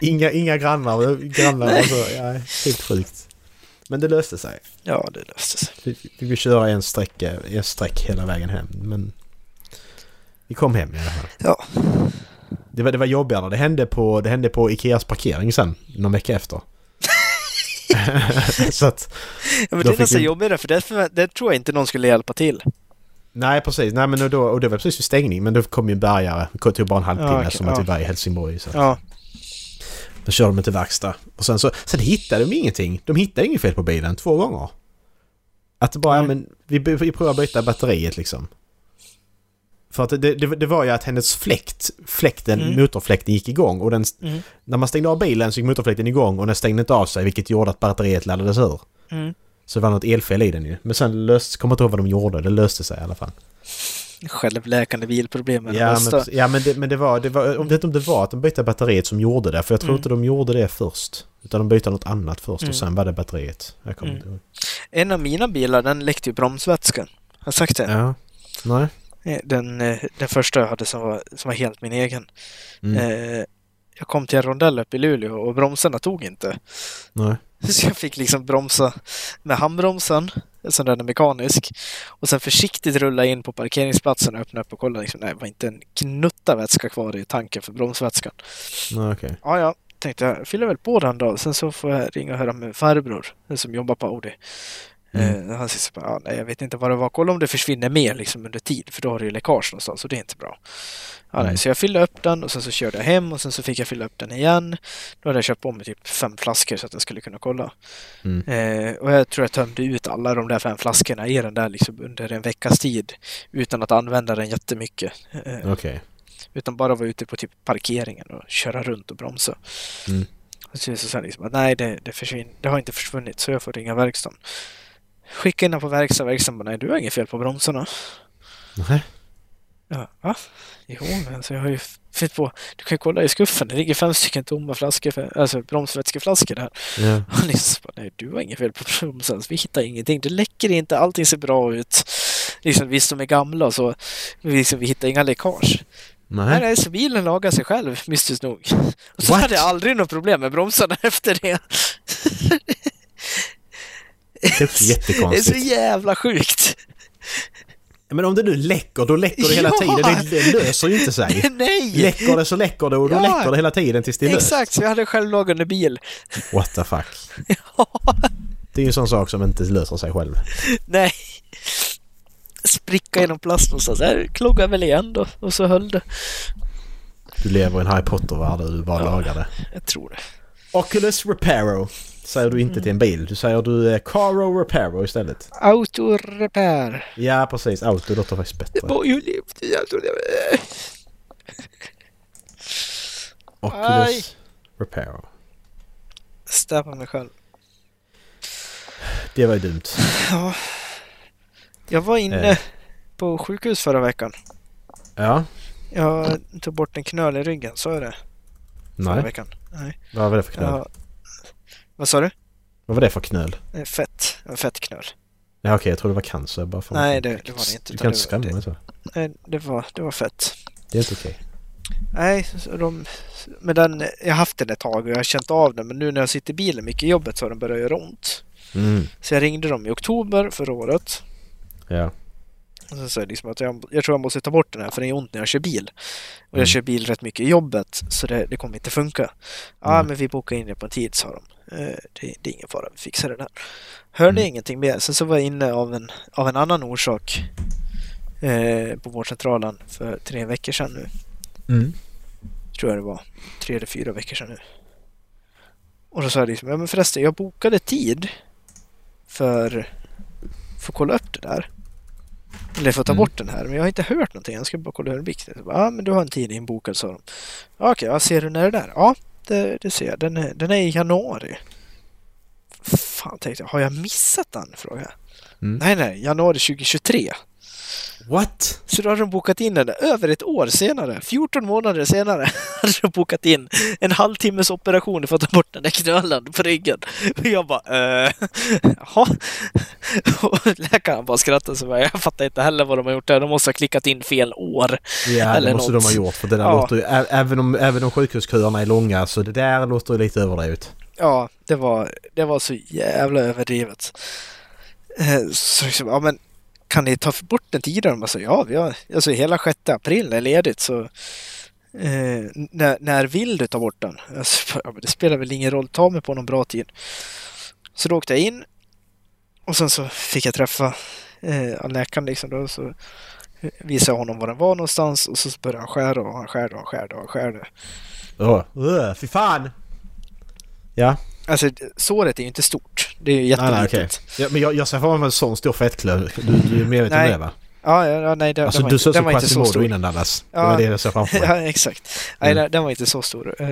B: inga, inga grannar. grannar alltså, ja, helt sjukt. Men det löste sig.
A: Ja, det löste sig.
B: Vi fick vi köra en sträcka, en sträck hela vägen hem. Men vi kom hem i alla fall.
A: Ja.
B: Det var, det var jobbigare. Det hände, på, det hände på Ikeas parkering sen. Någon vecka efter. så att...
A: Ja, men det är nästan
B: vi-
A: jobbigare för det, för det tror jag inte någon skulle hjälpa till.
B: Nej precis. Nej men då, och det var precis vid stängning. Men då kom ju en bärgare. Det tog bara en halvtimme
A: Ja, okej,
B: som att
A: ja.
B: vi var i Helsingborg. Så.
A: Ja.
B: Då körde de till verkstad. Och sen så... Sen hittade de ingenting. De hittade inget fel på bilen två gånger. Att det bara, ja
A: Mm.
B: men vi, vi provar byta batteriet liksom. För att det, det, det var ju att hennes fläkt, fläkten,
A: Mm.
B: motorfläkten gick igång och den...
A: Mm.
B: När man stängde av bilen så gick motorfläkten igång och den stängde inte av sig vilket gjorde att batteriet laddades ur.
A: Mm.
B: Så det var något elfel i den ju. Men sen löste... Kommer inte ihåg vad de gjorde. Det löste sig i alla fall.
A: Självläkande bilproblem det
B: Ja, men, ja men, det, men det var... Det var om, det, om det var att de bytte batteriet som gjorde det. För jag tror
A: Mm.
B: inte de gjorde det först. Utan de bytte något annat först
A: Mm.
B: och sen var det batteriet. Jag kommer
A: Mm.
B: inte ihåg.
A: En av mina bilar, den läckte ju bromsvätskan. Har jag sagt det?
B: Ja. Nej.
A: Eh, Den, eh, den första jag hade som var, som var helt min egen.
B: Mm.
A: Eh, jag kom till en rondell uppe i Luleå och bromsarna tog inte.
B: Nej.
A: Så jag fick liksom bromsa med handbromsen, en sån där mekanisk, och sen försiktigt rulla in på parkeringsplatsen och öppna upp och kolla. Liksom, nej, det var inte en knutta vätska kvar i tanken för bromsvätskan.
B: Nej, okej.
A: Ja, ja, tänkte jag fyller väl på den då. Sen så får jag ringa och höra med farbror den som jobbar på Audi.
B: Mm.
A: Eh, han säger så bara, ja, nej, jag vet inte vad det var. Kolla om det försvinner mer liksom under tid, för då har det ju läckage någonstans och det är inte bra. Ja, nej,
B: Mm.
A: så jag fyllde upp den och sen så körde jag hem och sen så fick jag fylla upp den igen. Då hade jag köpt på mig typ fem flaskor så att jag skulle kunna kolla.
B: Mm.
A: Eh, och jag tror jag tömde ut alla de där fem flaskorna i den där liksom under en veckas tid utan att använda den jättemycket. Eh,
B: Okej.
A: utan bara vara ute på typ parkeringen och köra runt och bromsa.
B: Mm.
A: Och så är det så här liksom nej, det, det, försvinn, det har inte försvunnit så jag får ringa verkstaden. Skicka in den på verkstaden, verkstaden bara nej, du har inget fel på bromsarna.
B: Nej.
A: Ja, va? Jo, men alltså jag har ju fyllt på. Du kan ju kolla i skuffen, det ligger fem stycken tomma flaskor, alltså bromsvätskeflaskor där.
B: Ja.
A: Och liksom så bara, nej, du har inget fel på bromsen, så vi hittar ingenting. Det läcker inte, allting ser bra ut. Liksom, visst, de är gamla så, liksom, vi hittar inga läckage. Nej,
B: Nej.
A: nej, så bilen lagar sig själv, mystiskt nog. Och så
B: What?
A: hade jag aldrig något problem med bromsarna efter det.
B: Det är också
A: Det är så
B: jättekonstigt.
A: jävla sjukt.
B: Men om det nu läcker, då läcker det hela
A: Ja.
B: tiden. Det, det löser ju inte sig.
A: Nej!
B: Läcker det så läcker det och då
A: Ja.
B: läcker det hela tiden tills det är löst.
A: Exakt, så jag hade en självlagande bil.
B: What the fuck.
A: Ja,
B: Det är ju en sån sak som inte löser sig själv.
A: nej. Spricka genom plast någonstans. Jag kloggade väl igen då och så höll det.
B: Du lever i en Harry Potter-värld och du bara
A: Ja.
B: lagar det.
A: Jag tror det.
B: Oculus Reparo säger du inte till en bil. Du säger du eh, Caro Reparo istället.
A: Autorepair.
B: Ja, precis. Auto låter faktiskt
A: Det
B: bättre.
A: var ju livet i autorepair.
B: Oculus Reparo.
A: Stäpa mig själv.
B: Det var ju dumt.
A: Ja. Jag var inne
B: Eh.
A: på sjukhus förra veckan.
B: Ja.
A: Jag tog bort en knöl i ryggen, så är det. Förra
B: Nej.
A: veckan. Nej.
B: Vad var det för knöl?
A: Ja. Vad sa du?
B: Vad var det för knöl?
A: Eh, Fett. En fett knöl.
B: Ja, okej. jag trodde det var cancer. Bara fan,
A: Nej, det- det var det inte,
B: Du kan inte skrämma mig så.
A: Nej, det var, det var fett.
B: Det är inte okej.
A: Nej, så de, men den, jag har haft den ett tag och jag har känt av den men nu när jag sitter i bilen mycket i jobbet så har den börjat göra ont.
B: Mm.
A: Så jag ringde dem i oktober förra året.
B: Ja.
A: Och så sa jag liksom att jag, jag tror jag måste ta bort den här för det är ont när jag kör bil. Och
B: Mm.
A: jag kör bil rätt mycket i jobbet så det, det kommer inte funka. Ja
B: Mm.
A: men vi bokar in det på en tid sa de. Eh, det, det är ingen fara, vi fixar det där. Hörde
B: Mm.
A: ingenting mer. Sen så var jag inne av en, av en annan orsak eh, på vårdcentralen för tre veckor sedan nu.
B: Mm.
A: tror jag det var, tre eller fyra veckor sedan nu. Och då sa jag liksom, ja men förresten, jag bokade tid för, för att kolla upp det där. Eller för att ta
B: Mm.
A: bort den här, men jag har inte hört någonting. Jag ska bara kolla hur det gick. Ja, men du har en tid inbokad, sa de. Okej, ja, ser du när det är där? Ja, det, det ser jag. Den är, den är i januari. Fan, tänkte jag, har jag missat den? Frågade jag.
B: Mm.
A: Nej, nej, januari 2023.
B: What?
A: Så då hade de bokat in den över ett år senare. 14 månader senare hade de bokat in en halvtimmes operation för att ta bort den där knölen på ryggen. Och jag bara, eh, jaha. Och läkaren bara skrattade så jag fattar inte heller vad de har gjort där. De måste ha klickat in fel år.
B: Ja,
A: Eller
B: det måste
A: något.
B: de ha gjort. För det där
A: Ja.
B: låter ju, även om, även om sjukhusköerna är långa så det där låter ju lite överdrivet.
A: Ja, det var, det var så jävla överdrivet. Eh, Så liksom, ja men kan ni ta bort den tidigare? Man sa, ja, vi har, alltså hela 6 april är ledigt så eh, när, när vill du ta bort den? Alltså, ja, men det spelar väl ingen roll, ta mig på någon bra tid. Så då åkte jag in och sen så fick jag träffa eh, läkaren liksom då så visade jag honom var den var någonstans och så började han skära och han skärde och han skärde och han skärde.
B: Åh, uh, fy fan! Ja,
A: Alltså såret är ju inte stort. Det är ju
B: nej, nej,
A: jättelitet.
B: okej. ja, men jag, jag ser framför mig en sån stor fettklöv. Du, du är medveten om
A: Nej.
B: det va?
A: Ja, ja, nej, den,
B: Alltså
A: den var,
B: du såg så Quasimodo innan Dallas. Det
A: Ja.
B: var det jag såg framför mig.
A: Ja, exakt. Nej,
B: Mm.
A: den, var inte så stor. Eh,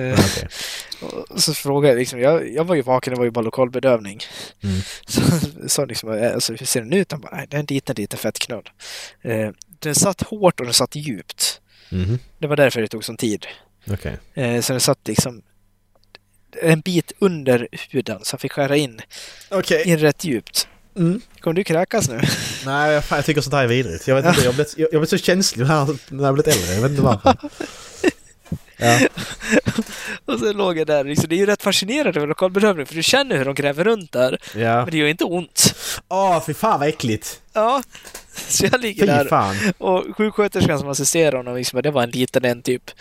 B: Ja,
A: och så frågade jag liksom, jag, jag var ju vaken, det var ju bara lokalbedövning.
B: Mm.
A: Så sa liksom, eh, alltså, hur ser den ut? Han bara, nej, det är en liten, liten fettknöl. Eh, den satt hårt och den satt djupt.
B: Mhm,
A: Det var därför det tog sån tid.
B: Okej.
A: Eh, så den satt liksom en bit under huden, han fick skära in,
B: Okej.
A: in rätt djupt.
B: Mm.
A: Kommer du kräkas nu?
B: Nej, jag, fan, jag tycker sånt här är vidrigt. Jag vet inte, jag har blivit, jag, jag så känslig när jag har blivit äldre. Jag vet inte varför. Ja.
A: och så låg jag där. Liksom, det är ju rätt fascinerande med lokalbedövning, för du känner hur de gräver runt där.
B: Ja.
A: Men det gör inte ont.
B: Åh, fy fan vad äckligt!
A: Ja, så jag ligger
B: Fy
A: där
B: fan!
A: och sjuksköterskan som assisterar honom, liksom, det var en liten en typ.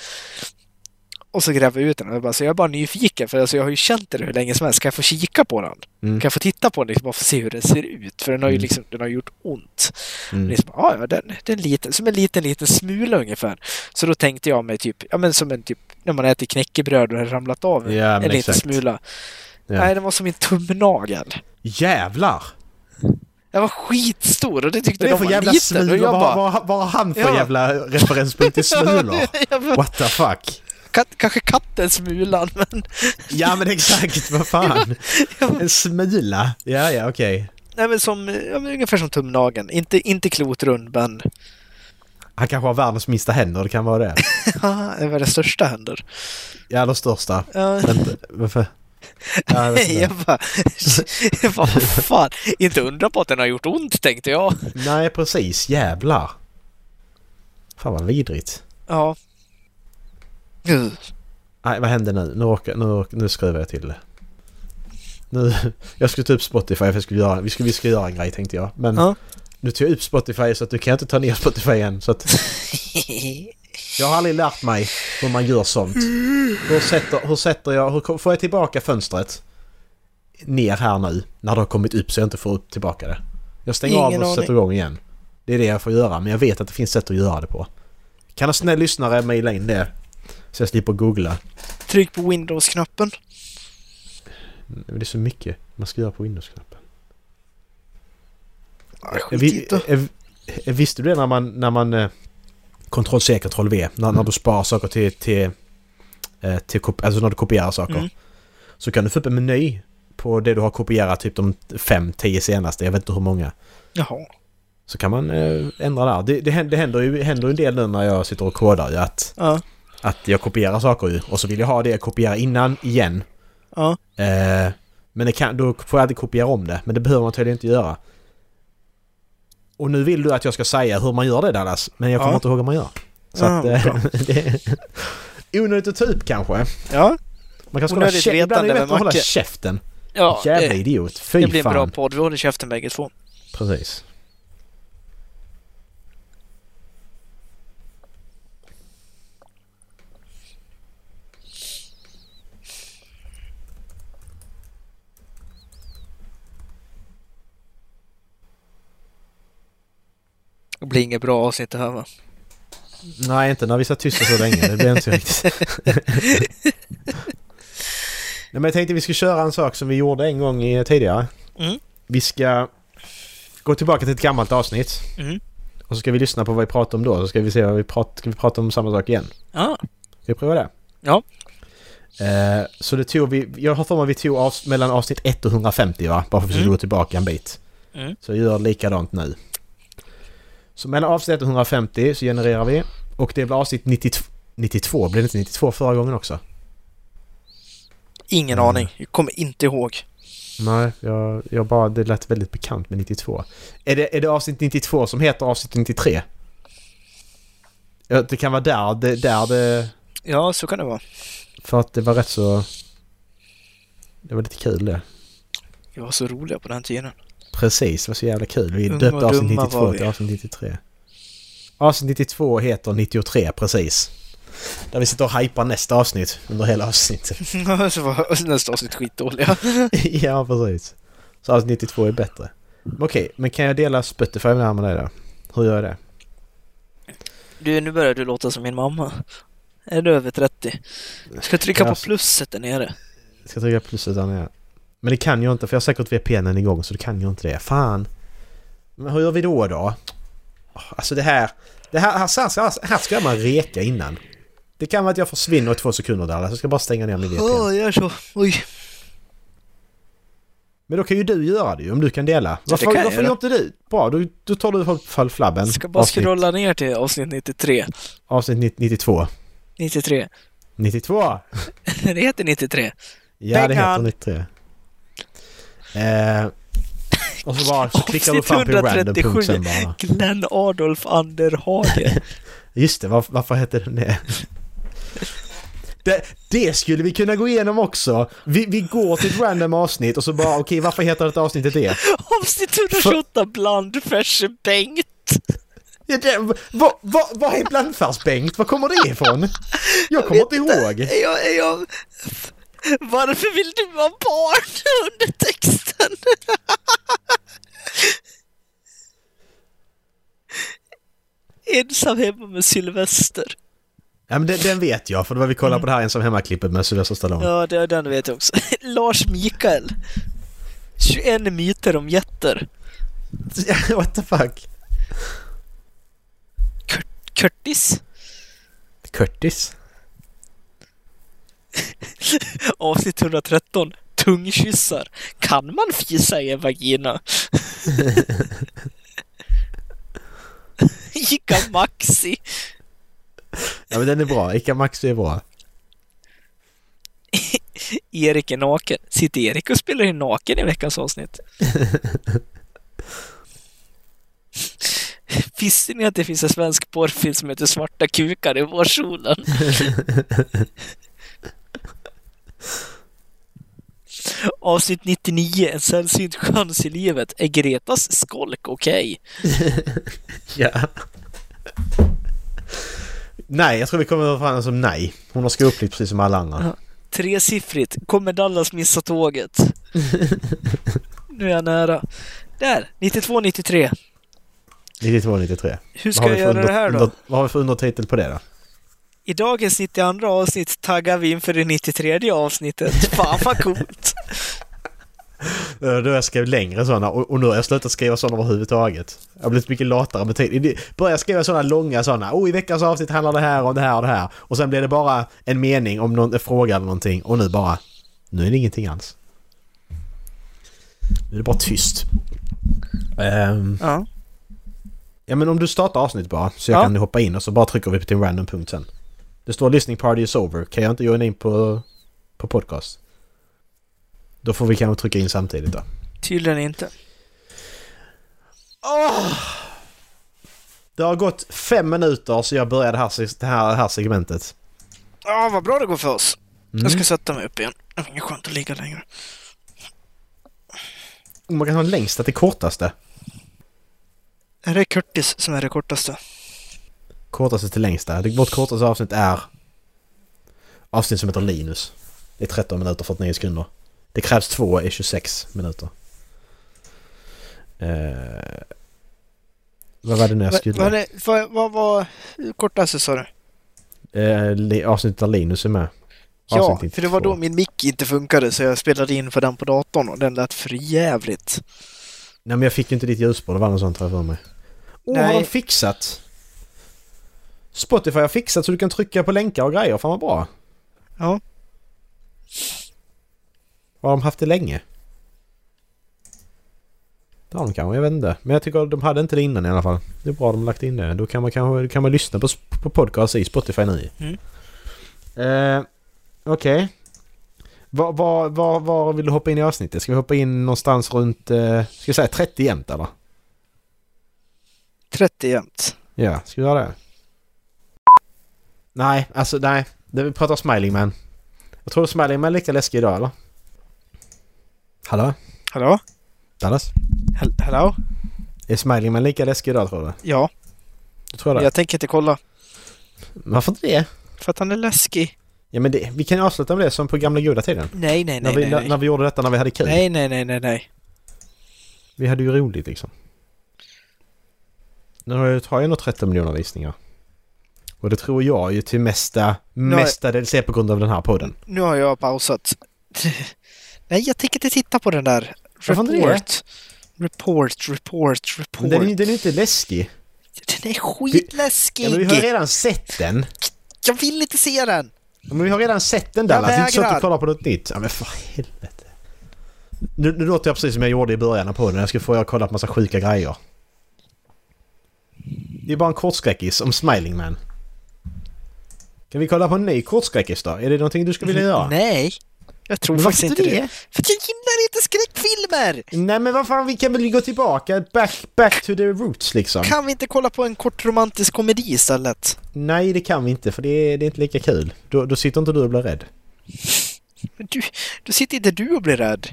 A: Och så gräver jag ut den och jag bara, så jag är bara nyfiken för alltså, jag har ju känt den hur länge som helst. Kan jag få kika på den?
B: Mm.
A: Kan jag få titta på den liksom, och få se hur den ser ut? För den har ju
B: Mm.
A: liksom, den har gjort ont.
B: Mm.
A: Liksom, ah, ja, den, den liten, som en liten, liten smula ungefär. Så då tänkte jag mig typ, ja men som en typ, när man äter knäckebröd och det har ramlat av
B: Ja,
A: en liten smula.
B: Ja.
A: Nej, den var som en tumnagel.
B: Jävlar!
A: Den var skitstor och det tyckte de var
B: jävla
A: liten.
B: Smulor.
A: jag
B: Vad har han för
A: Ja.
B: jävla referenspunkt till smulor?
A: jag
B: What the fuck?
A: Kat, kanske katten Smulan, men...
B: Ja men exakt, vad fan? En smula? Ja, ja, okej.
A: Nej, men som, ja, men ungefär som tumnageln. Inte, inte klotrund, men...
B: Han kanske har världens minsta händer, det kan vara det.
A: Ja, det var det största händer.
B: Ja, de största.
A: Ja,
B: Vänta, varför? Ja, jag
A: jag bara... Jag bara, vad fan. Inte undra på att den har gjort ont, tänkte jag.
B: Nej, precis. Jävlar. Fan vad vidrigt.
A: Ja.
B: Nej, vad hände nu? Nu, orkar, nu, orkar, nu skruvar jag till det. Nu, jag skulle ta upp Spotify för jag skulle göra, vi, skulle, vi skulle göra en grej tänkte jag. Men
A: Ja.
B: nu tog jag upp Spotify så att du kan inte ta ner Spotify än. Så att jag har aldrig lärt mig hur man gör sånt. Hur sätter, hur sätter jag... Hur får jag tillbaka fönstret? Ner här nu. När det har kommit upp så jag inte får upp tillbaka det. Jag stänger av
A: Ingen
B: och sätter igång igen. Det är det jag får göra men jag vet att det finns sätt att göra det på. Kan en snäll lyssnare mejla in det? Så jag slipper googla.
A: Tryck på Windows-knappen.
B: Det är så mycket man ska göra på Windows-knappen. Vi, visste du det när man... När man Ctrl C, Ctrl V. När, när du sparar saker till... till, eh, till alltså när du kopierar saker.
A: Mm.
B: Så kan du få upp en meny på det du har kopierat, typ de 5-10 senaste. Jag vet inte hur många.
A: Jaha.
B: Så kan man eh, ändra där. Det, det, händer, det händer ju händer en del nu när jag sitter och kodar ju att,
A: Ja.
B: Att jag kopierar saker ju. Och så vill jag ha det jag kopierar innan igen.
A: Ja.
B: Eh, men det kan, då får jag alltid kopiera om det. Men det behöver man tydligen inte göra. Och nu vill du att jag ska säga hur man gör det Dallas. Men jag kommer
A: Ja.
B: inte ihåg hur man gör. Så
A: Ja,
B: att... Eh,
A: bra.
B: det är onödigt att ta upp kanske.
A: Ja.
B: Man kan hålla käften. Ibland är det bättre att hålla käften.
A: Ja,
B: Jävla
A: det,
B: idiot. Fy
A: det blir en
B: fan.
A: bra podd. Vi håller käften bägge två.
B: Precis.
A: Det blir inget bra avsnitt det här va?
B: Nej, inte när vi satt tysta så länge. Det blev inte så riktigt. Nej, men jag tänkte vi skulle köra en sak som vi gjorde en gång tidigare.
A: Mm.
B: Vi ska gå tillbaka till ett gammalt avsnitt.
A: Mm.
B: Och så ska vi lyssna på vad vi pratade om då. Så ska vi se vad vi pratar... Ska vi prata om samma sak igen?
A: Ja.
B: Ska vi prova det?
A: Ja.
B: Eh, så det tog vi... Jag har för mig vi tog av, mellan avsnitt 1 och 150 va? Bara för att vi
A: Mm.
B: gå tillbaka en bit.
A: Mm.
B: Så jag gör likadant nu. Så mellan avsnitt 1 och 150 så genererar vi. Och det blir avsnitt 92. 92? Blev det inte 92 förra gången också?
A: Ingen
B: Mm.
A: aning. Jag kommer inte ihåg.
B: Nej, jag, jag bara... Det lät väldigt bekant med 92. Är det, är det avsnitt 92 som heter avsnitt 93? Ja, det kan vara där det, där det...
A: Ja, så kan det vara.
B: För att det var rätt så... Det var lite kul det.
A: Vi var så roliga på den tiden.
B: Precis, det var så jävla kul. Vi döpte avsnitt
A: dumma
B: 92
A: var vi.
B: till avsnitt 93. Avsnitt 92 heter 93, precis. Där vi sitter och hypar nästa avsnitt under hela avsnittet.
A: så var nästa avsnitt skitdåliga.
B: ja, precis. Så avsnitt 92 är bättre. Okej, men kan jag dela Spotify med dig då? Hur gör jag det?
A: Du, nu börjar du låta som min mamma. Är du över 30? Jag ska trycka på
B: Alltså-
A: plusset där nere.
B: Jag ska trycka pluset där nere. Men det kan jag inte för jag har säkert VPNen igång så det kan jag inte det. Fan! Men hur gör vi då då? Alltså det här... Det här, här, här, här ska man reka innan. Det kan vara att jag försvinner i två sekunder där. Alltså jag ska bara stänga ner min VPN.
A: Åh, gör så. Oj.
B: Men då kan ju du göra det ju om du kan dela. Varför,
A: kan jag
B: varför gör inte du? Bra, då, då tar du fall flabben.
A: Jag ska bara
B: avsnitt,
A: scrolla ner till avsnitt 93.
B: avsnitt 90 92.
A: 93.
B: 92!
A: det heter 93.
B: Ja, det heter
A: Pengar.
B: 93. Eh, och så bara så klickar du
A: Avsnitt
B: fram en random
A: 137.
B: punkt sen bara.
A: Glenn Adolf Anderhage.
B: Just det, var, varför hette den det? det? Det skulle vi kunna gå igenom också. Vi, vi går till ett random avsnitt och så bara okej, varför heter det avsnittet det?
A: avsnitt 128 Blandfärs Bengt.
B: Ja, det vad, vad, vad är blandfärs-Bengt? Var kommer det ifrån? Jag kommer inte ihåg.
A: Jag, jag... Varför vill du vara barn under texten? Ensam hemma med Sylvester.
B: Ja, men den, den vet jag, för det var vi kollade på det här ensam hemma-klippet med Sylvester Stallone.
A: Ja, det, den vet jag också. Lars Mikael. 21 myter om jätter.
B: What the fuck?
A: Curtis.
B: Curtis?
A: Avsnitt 113. Tungkyssar. Kan man fisa i en vagina? Ica Maxi.
B: Ja men den är bra, Ica Maxi är bra.
A: Erik är naken. Sitter Erik och spelar in naken i veckans avsnitt? Visste ni att det finns en svensk porrfilm som heter Svarta kukar i vårsolen? Avsnitt 99, en sällsynt chans i livet. Är Gretas skolk okej?
B: Ja. Nej, jag tror vi kommer fram som nej. Hon har skolplikt precis som alla andra.
A: Ja. Tresiffrigt. Kommer Dallas missa tåget? nu är jag nära. Där! 92-93.
B: 92, 93.
A: Hur ska jag göra det här då?
B: under, vad har vi för undertitel på det då?
A: I dagens 92 avsnitt taggar vi inför det 93 avsnittet. Fan vad coolt!
B: Då jag skrivit längre sådana och, nu har jag slutat skriva sådana överhuvudtaget. Jag har blivit mycket latare med tid. Börjar skriva sådana långa sådana. Oh, i veckans avsnitt handlar det här om det här och det här. Och sen blir det bara en mening om någon fråga eller någonting. Och nu bara... Nu är det ingenting alls. Nu är det bara tyst. Ehm,
A: Ja.
B: ja men om du startar avsnitt bara så jag
A: Ja.
B: kan hoppa in och så bara trycker vi på till en random punkt sen. Det står listening party is over. Kan jag inte joina in på, på podcast? Då får vi kanske trycka in samtidigt då.
A: Tydligen inte.
B: Åh! Det har gått fem minuter så jag började det här, det här, här segmentet.
A: Ja, vad bra det går för oss.
B: Mm.
A: Jag ska sätta mig upp igen. Det var inget skönt att ligga längre.
B: Man kan ha längsta till kortaste.
A: Är det Curtis som är det kortaste?
B: Kortaste till längsta. Vårt kortaste avsnitt är avsnitt som heter Linus. Det är 13 minuter 49 sekunder. Det krävs två är 26 minuter. Eh, vad var det nu jag skulle...
A: vad vad- vad var kortaste sa du?
B: Eh, avsnittet där Linus är med.
A: Ja, för det var
B: 92.
A: då min mick inte funkade så jag spelade in för den på datorn och den lät för jävligt.
B: Nej men jag fick ju inte ditt ljusspår, det var något sånt jag för mig. Åh, har
A: Nej.
B: de fixat? Spotify har fixat så du kan trycka på länkar och grejer, fan vad bra.
A: Ja.
B: Har de haft det länge? Det har de kanske, jag vet inte. Men jag tycker de hade inte det innan i alla fall. Det är bra att de har lagt in det. Då kan man kanske kan man lyssna på, på podcast i Spotify nu.
A: Mm.
B: Eh, Okej. Var, var, var, var vill du hoppa in i avsnittet? Ska vi hoppa in någonstans runt, eh, ska vi säga 30 jämt eller?
A: 30 jämt.
B: Ja, ska vi göra det? Nej, alltså nej. Det vi pratar Smiling Man. Jag tror Smiling Man är lika läskig idag eller? Hallå?
A: Hallå?
B: Dallas?
A: Hel- Hallå?
B: Är Smiling Man lika läskig idag tror du?
A: Ja,
B: Du tror det?
A: jag tänker inte kolla.
B: Varför inte det?
A: För att han är läskig.
B: Ja men det, vi kan ju avsluta med det som på gamla goda tiden.
A: Nej, nej,
B: när,
A: nej,
B: vi,
A: nej.
B: när,
A: Nej,
B: när vi gjorde detta när vi hade kul.
A: nej, nej, nej, nej, nej.
B: Vi hade ju roligt liksom. Nu har jag, jag nog 13 miljoner visningar. Och det tror jag ju till mesta,
A: Nej.
B: mestadels är på grund av den här podden.
A: Nu har jag pausat. nej, jag tänker inte titta på den där. Report. Report, report, report.
B: Den, är- den är inte läskig.
A: Den är skitläskig!
B: Ja, men vi har redan sett den.
A: Jag vill inte se den!
B: Ja, Men vi har redan sett den
A: Jag
B: Dallas. Det är inte så att
A: vägrar.
B: du kollar på något nytt. Ja men för helvete. Nu, nu låter jag precis som jag gjorde i början av podden. Jag skulle få jag kolla på massa sjuka grejer. Det är bara en kortskräckis om Smiling Man. Kan vi kolla på en ny kortskräckis då? Är det någonting du skulle vilja göra?
A: Nej! Jag tror
B: Men
A: faktiskt inte det. För att jag gillar inte skräckfilmer!
B: Nej men vad fan, vi kan väl gå tillbaka. Back, back to the roots liksom.
A: Kan vi inte kolla på en kort romantisk komedi istället?
B: Nej det kan vi inte för det är, det är inte lika kul. Då, då sitter inte du och blir rädd.
A: Men du, då sitter inte du och blir rädd.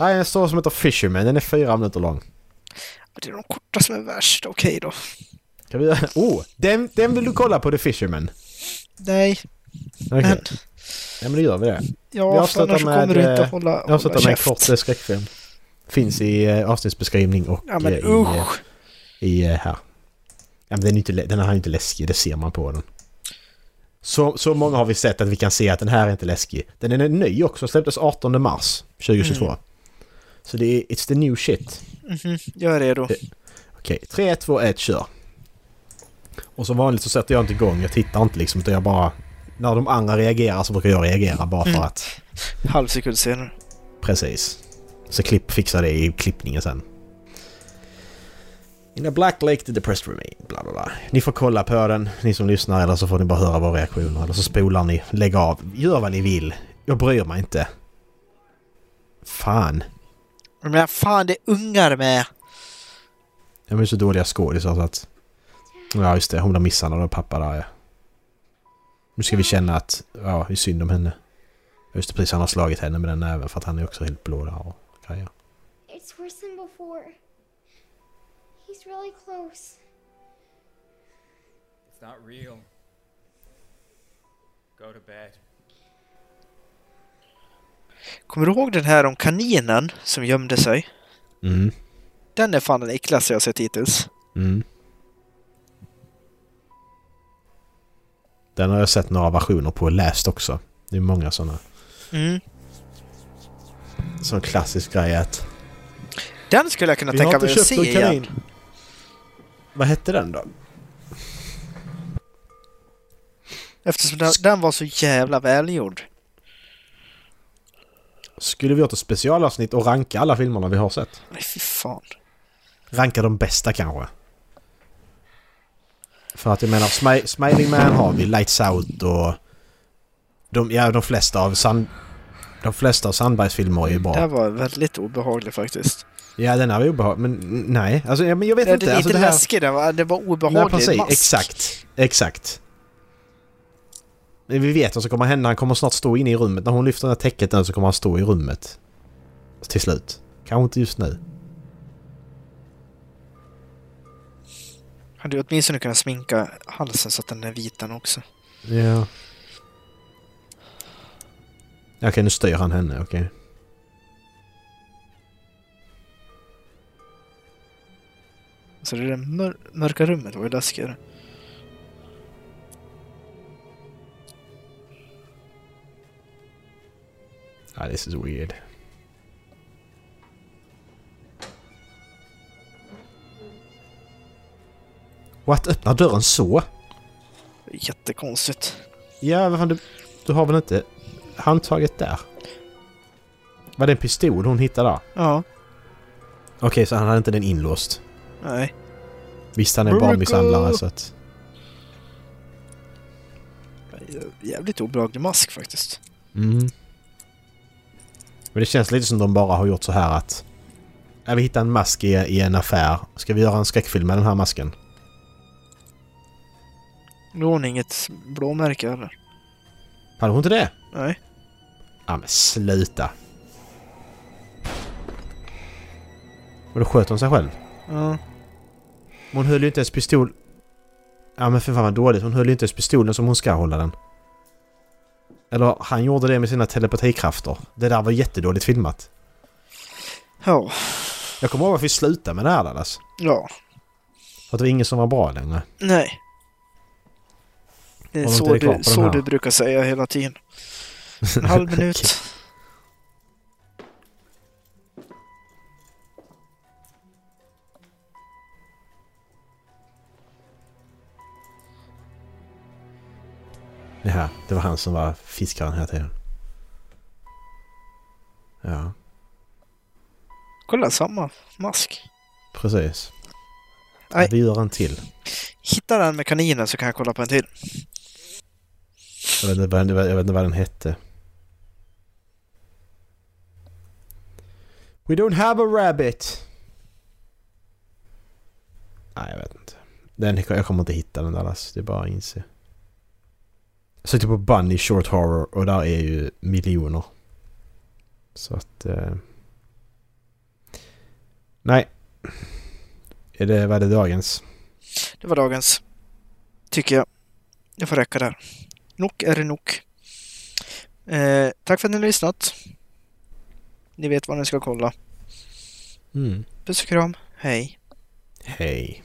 B: Nej, en story som heter Fisherman. Den är fyra minuter lång.
A: Det är de korta som är värst. Okej då.
B: Kan vi göra... Oh! Den, den vill du kolla på The Fisherman?
A: Nej,
B: Okej.
A: men...
B: Ja men då gör vi det.
A: Ja, för
B: avslutar med,
A: kommer du inte
B: eh,
A: hålla,
B: Jag
A: hålla
B: avslutar med en
A: käft.
B: kort eh, skräckfilm. Finns i eh, avsnittsbeskrivning och
A: Ja men
B: i,
A: usch!
B: i här. Ja, men den, är inte, den här är inte läskig, det ser man på den. Så, så många har vi sett att vi kan se att den här är inte läskig. Den är ny också, släpptes 18 mars 2022.
A: Mm.
B: Så det är It's the new shit.
A: Mhm, jag är redo.
B: Okej, 3, 2, 1, kör! Och som vanligt så sätter jag inte igång, jag tittar inte liksom utan jag bara... När de andra reagerar så brukar jag reagera bara för
A: Mm.
B: att...
A: Halv sekund senare.
B: Precis. Så klipp, fixar det i klippningen sen. In a black lake the depressed remain. Bla bla bla. Ni får kolla på den, ni som lyssnar, eller så får ni bara höra våra reaktioner. Eller så spolar ni, lägg av. Gör vad ni vill. Jag bryr mig inte. Fan.
A: Men fan, det är ungar med!
B: De är så dåliga skådisar så att... Ja just det, hon blir misshandlad av pappa där ja. Nu ska vi känna att, ja, det är synd om henne. Just det, precis. Han har slagit henne med den näven för att han är också helt blå där och grejer.
C: It's worse than before. He's really close.
D: It's not real. Go to bed.
A: Kommer du ihåg den här om kaninen som gömde sig?
B: Mm.
A: Den är fan den äckligaste jag sett hittills.
B: Mm. Den har jag sett några versioner på och läst också. Det är många sådana.
A: Mm.
B: Sån klassisk grej att...
A: Den skulle jag kunna tänka mig att se igen.
B: Vad hette den då?
A: Eftersom den, den var så jävla välgjord.
B: Skulle vi gjort ett specialavsnitt och ranka alla filmerna vi har sett?
A: Nej, fy fan.
B: Ranka de bästa kanske? För att jag menar, Smi- Smiling Man har vi, Lights Out och... De, ja, de flesta av Sand... De flesta av Sandbergs filmer är ju bra.
A: Det här var väldigt obehagligt faktiskt.
B: Ja, den här var obehaglig. Men nej, alltså, ja, men jag vet
A: Det,
B: inte.
A: det är
B: alltså,
A: inte
B: det här...
A: läskigt, det var, det var
B: Nej,
A: obehagligt.
B: precis.
A: mask.
B: Exakt. Exakt. Men vi vet vad som kommer hända. Han kommer snart stå inne i rummet. När hon lyfter det här täcket så kommer han stå i rummet. Till slut. Kanske inte just nu.
A: Hade åtminstone kunnat sminka halsen så att den är vit den också.
B: Ja. Okej, nu styr han henne. Okej.
A: Så det är det mör mörka rummet var ju läskigare.
B: Ah, this is weird. What? Öppnar dörren så?
A: Jättekonstigt.
B: Ja, vad fan du... Du har väl inte handtaget där? Var det en pistol hon hittade där?
A: Ja,
B: Okej, så han hade inte den inlåst.
A: nej.
B: Visst, han är en barnmisshandlare så att...
A: Jävligt obehaglig mask faktiskt.
B: Mm. Men det känns lite som de bara har gjort så här att... Ja, vi hittar en mask i, i en affär. Ska vi göra en skräckfilm med den här masken?
A: Nu har hon inget blåmärke heller.
B: Hade hon inte det?
A: Nej.
B: Ja men sluta. Och då sköt hon sig själv.
A: Ja.
B: Hon höll ju inte ens pistol... Ja men för fan vad dåligt. Hon höll ju inte ens pistolen som hon ska hålla den. Eller han gjorde det med sina telepatikrafter. Det där var jättedåligt filmat.
A: Ja.
B: Jag kommer ihåg varför vi slutade med det här Dallas.
A: Ja.
B: För att det var ingen som var bra längre.
A: Nej. Det är så,
B: det kvar
A: du, så du brukar säga hela tiden. En halv minut.
B: Ja, det var han som var fiskaren hela tiden. Ja,
A: Kolla, samma mask.
B: precis.
A: Nej.
B: Vi gör en till.
A: Hitta den med kaninen så kan jag kolla på en till.
B: Jag vet, inte, vad- jag vet inte vad den hette. We don't have a rabbit. Nej, jag vet inte. Den, jag kommer inte hitta den där alltså. Det är bara att inse. Jag sökte typ på Bunny Short Horror och där är ju miljoner. Så att... Eh... Nej. Är det, vad är det dagens?
A: Det var dagens. Tycker jag. Det får räcka där. Nog är det nog. Eh, tack för att ni har lyssnat. Ni vet vad ni ska kolla.
B: Mm.
A: Puss och kram. Hej.
B: Hej.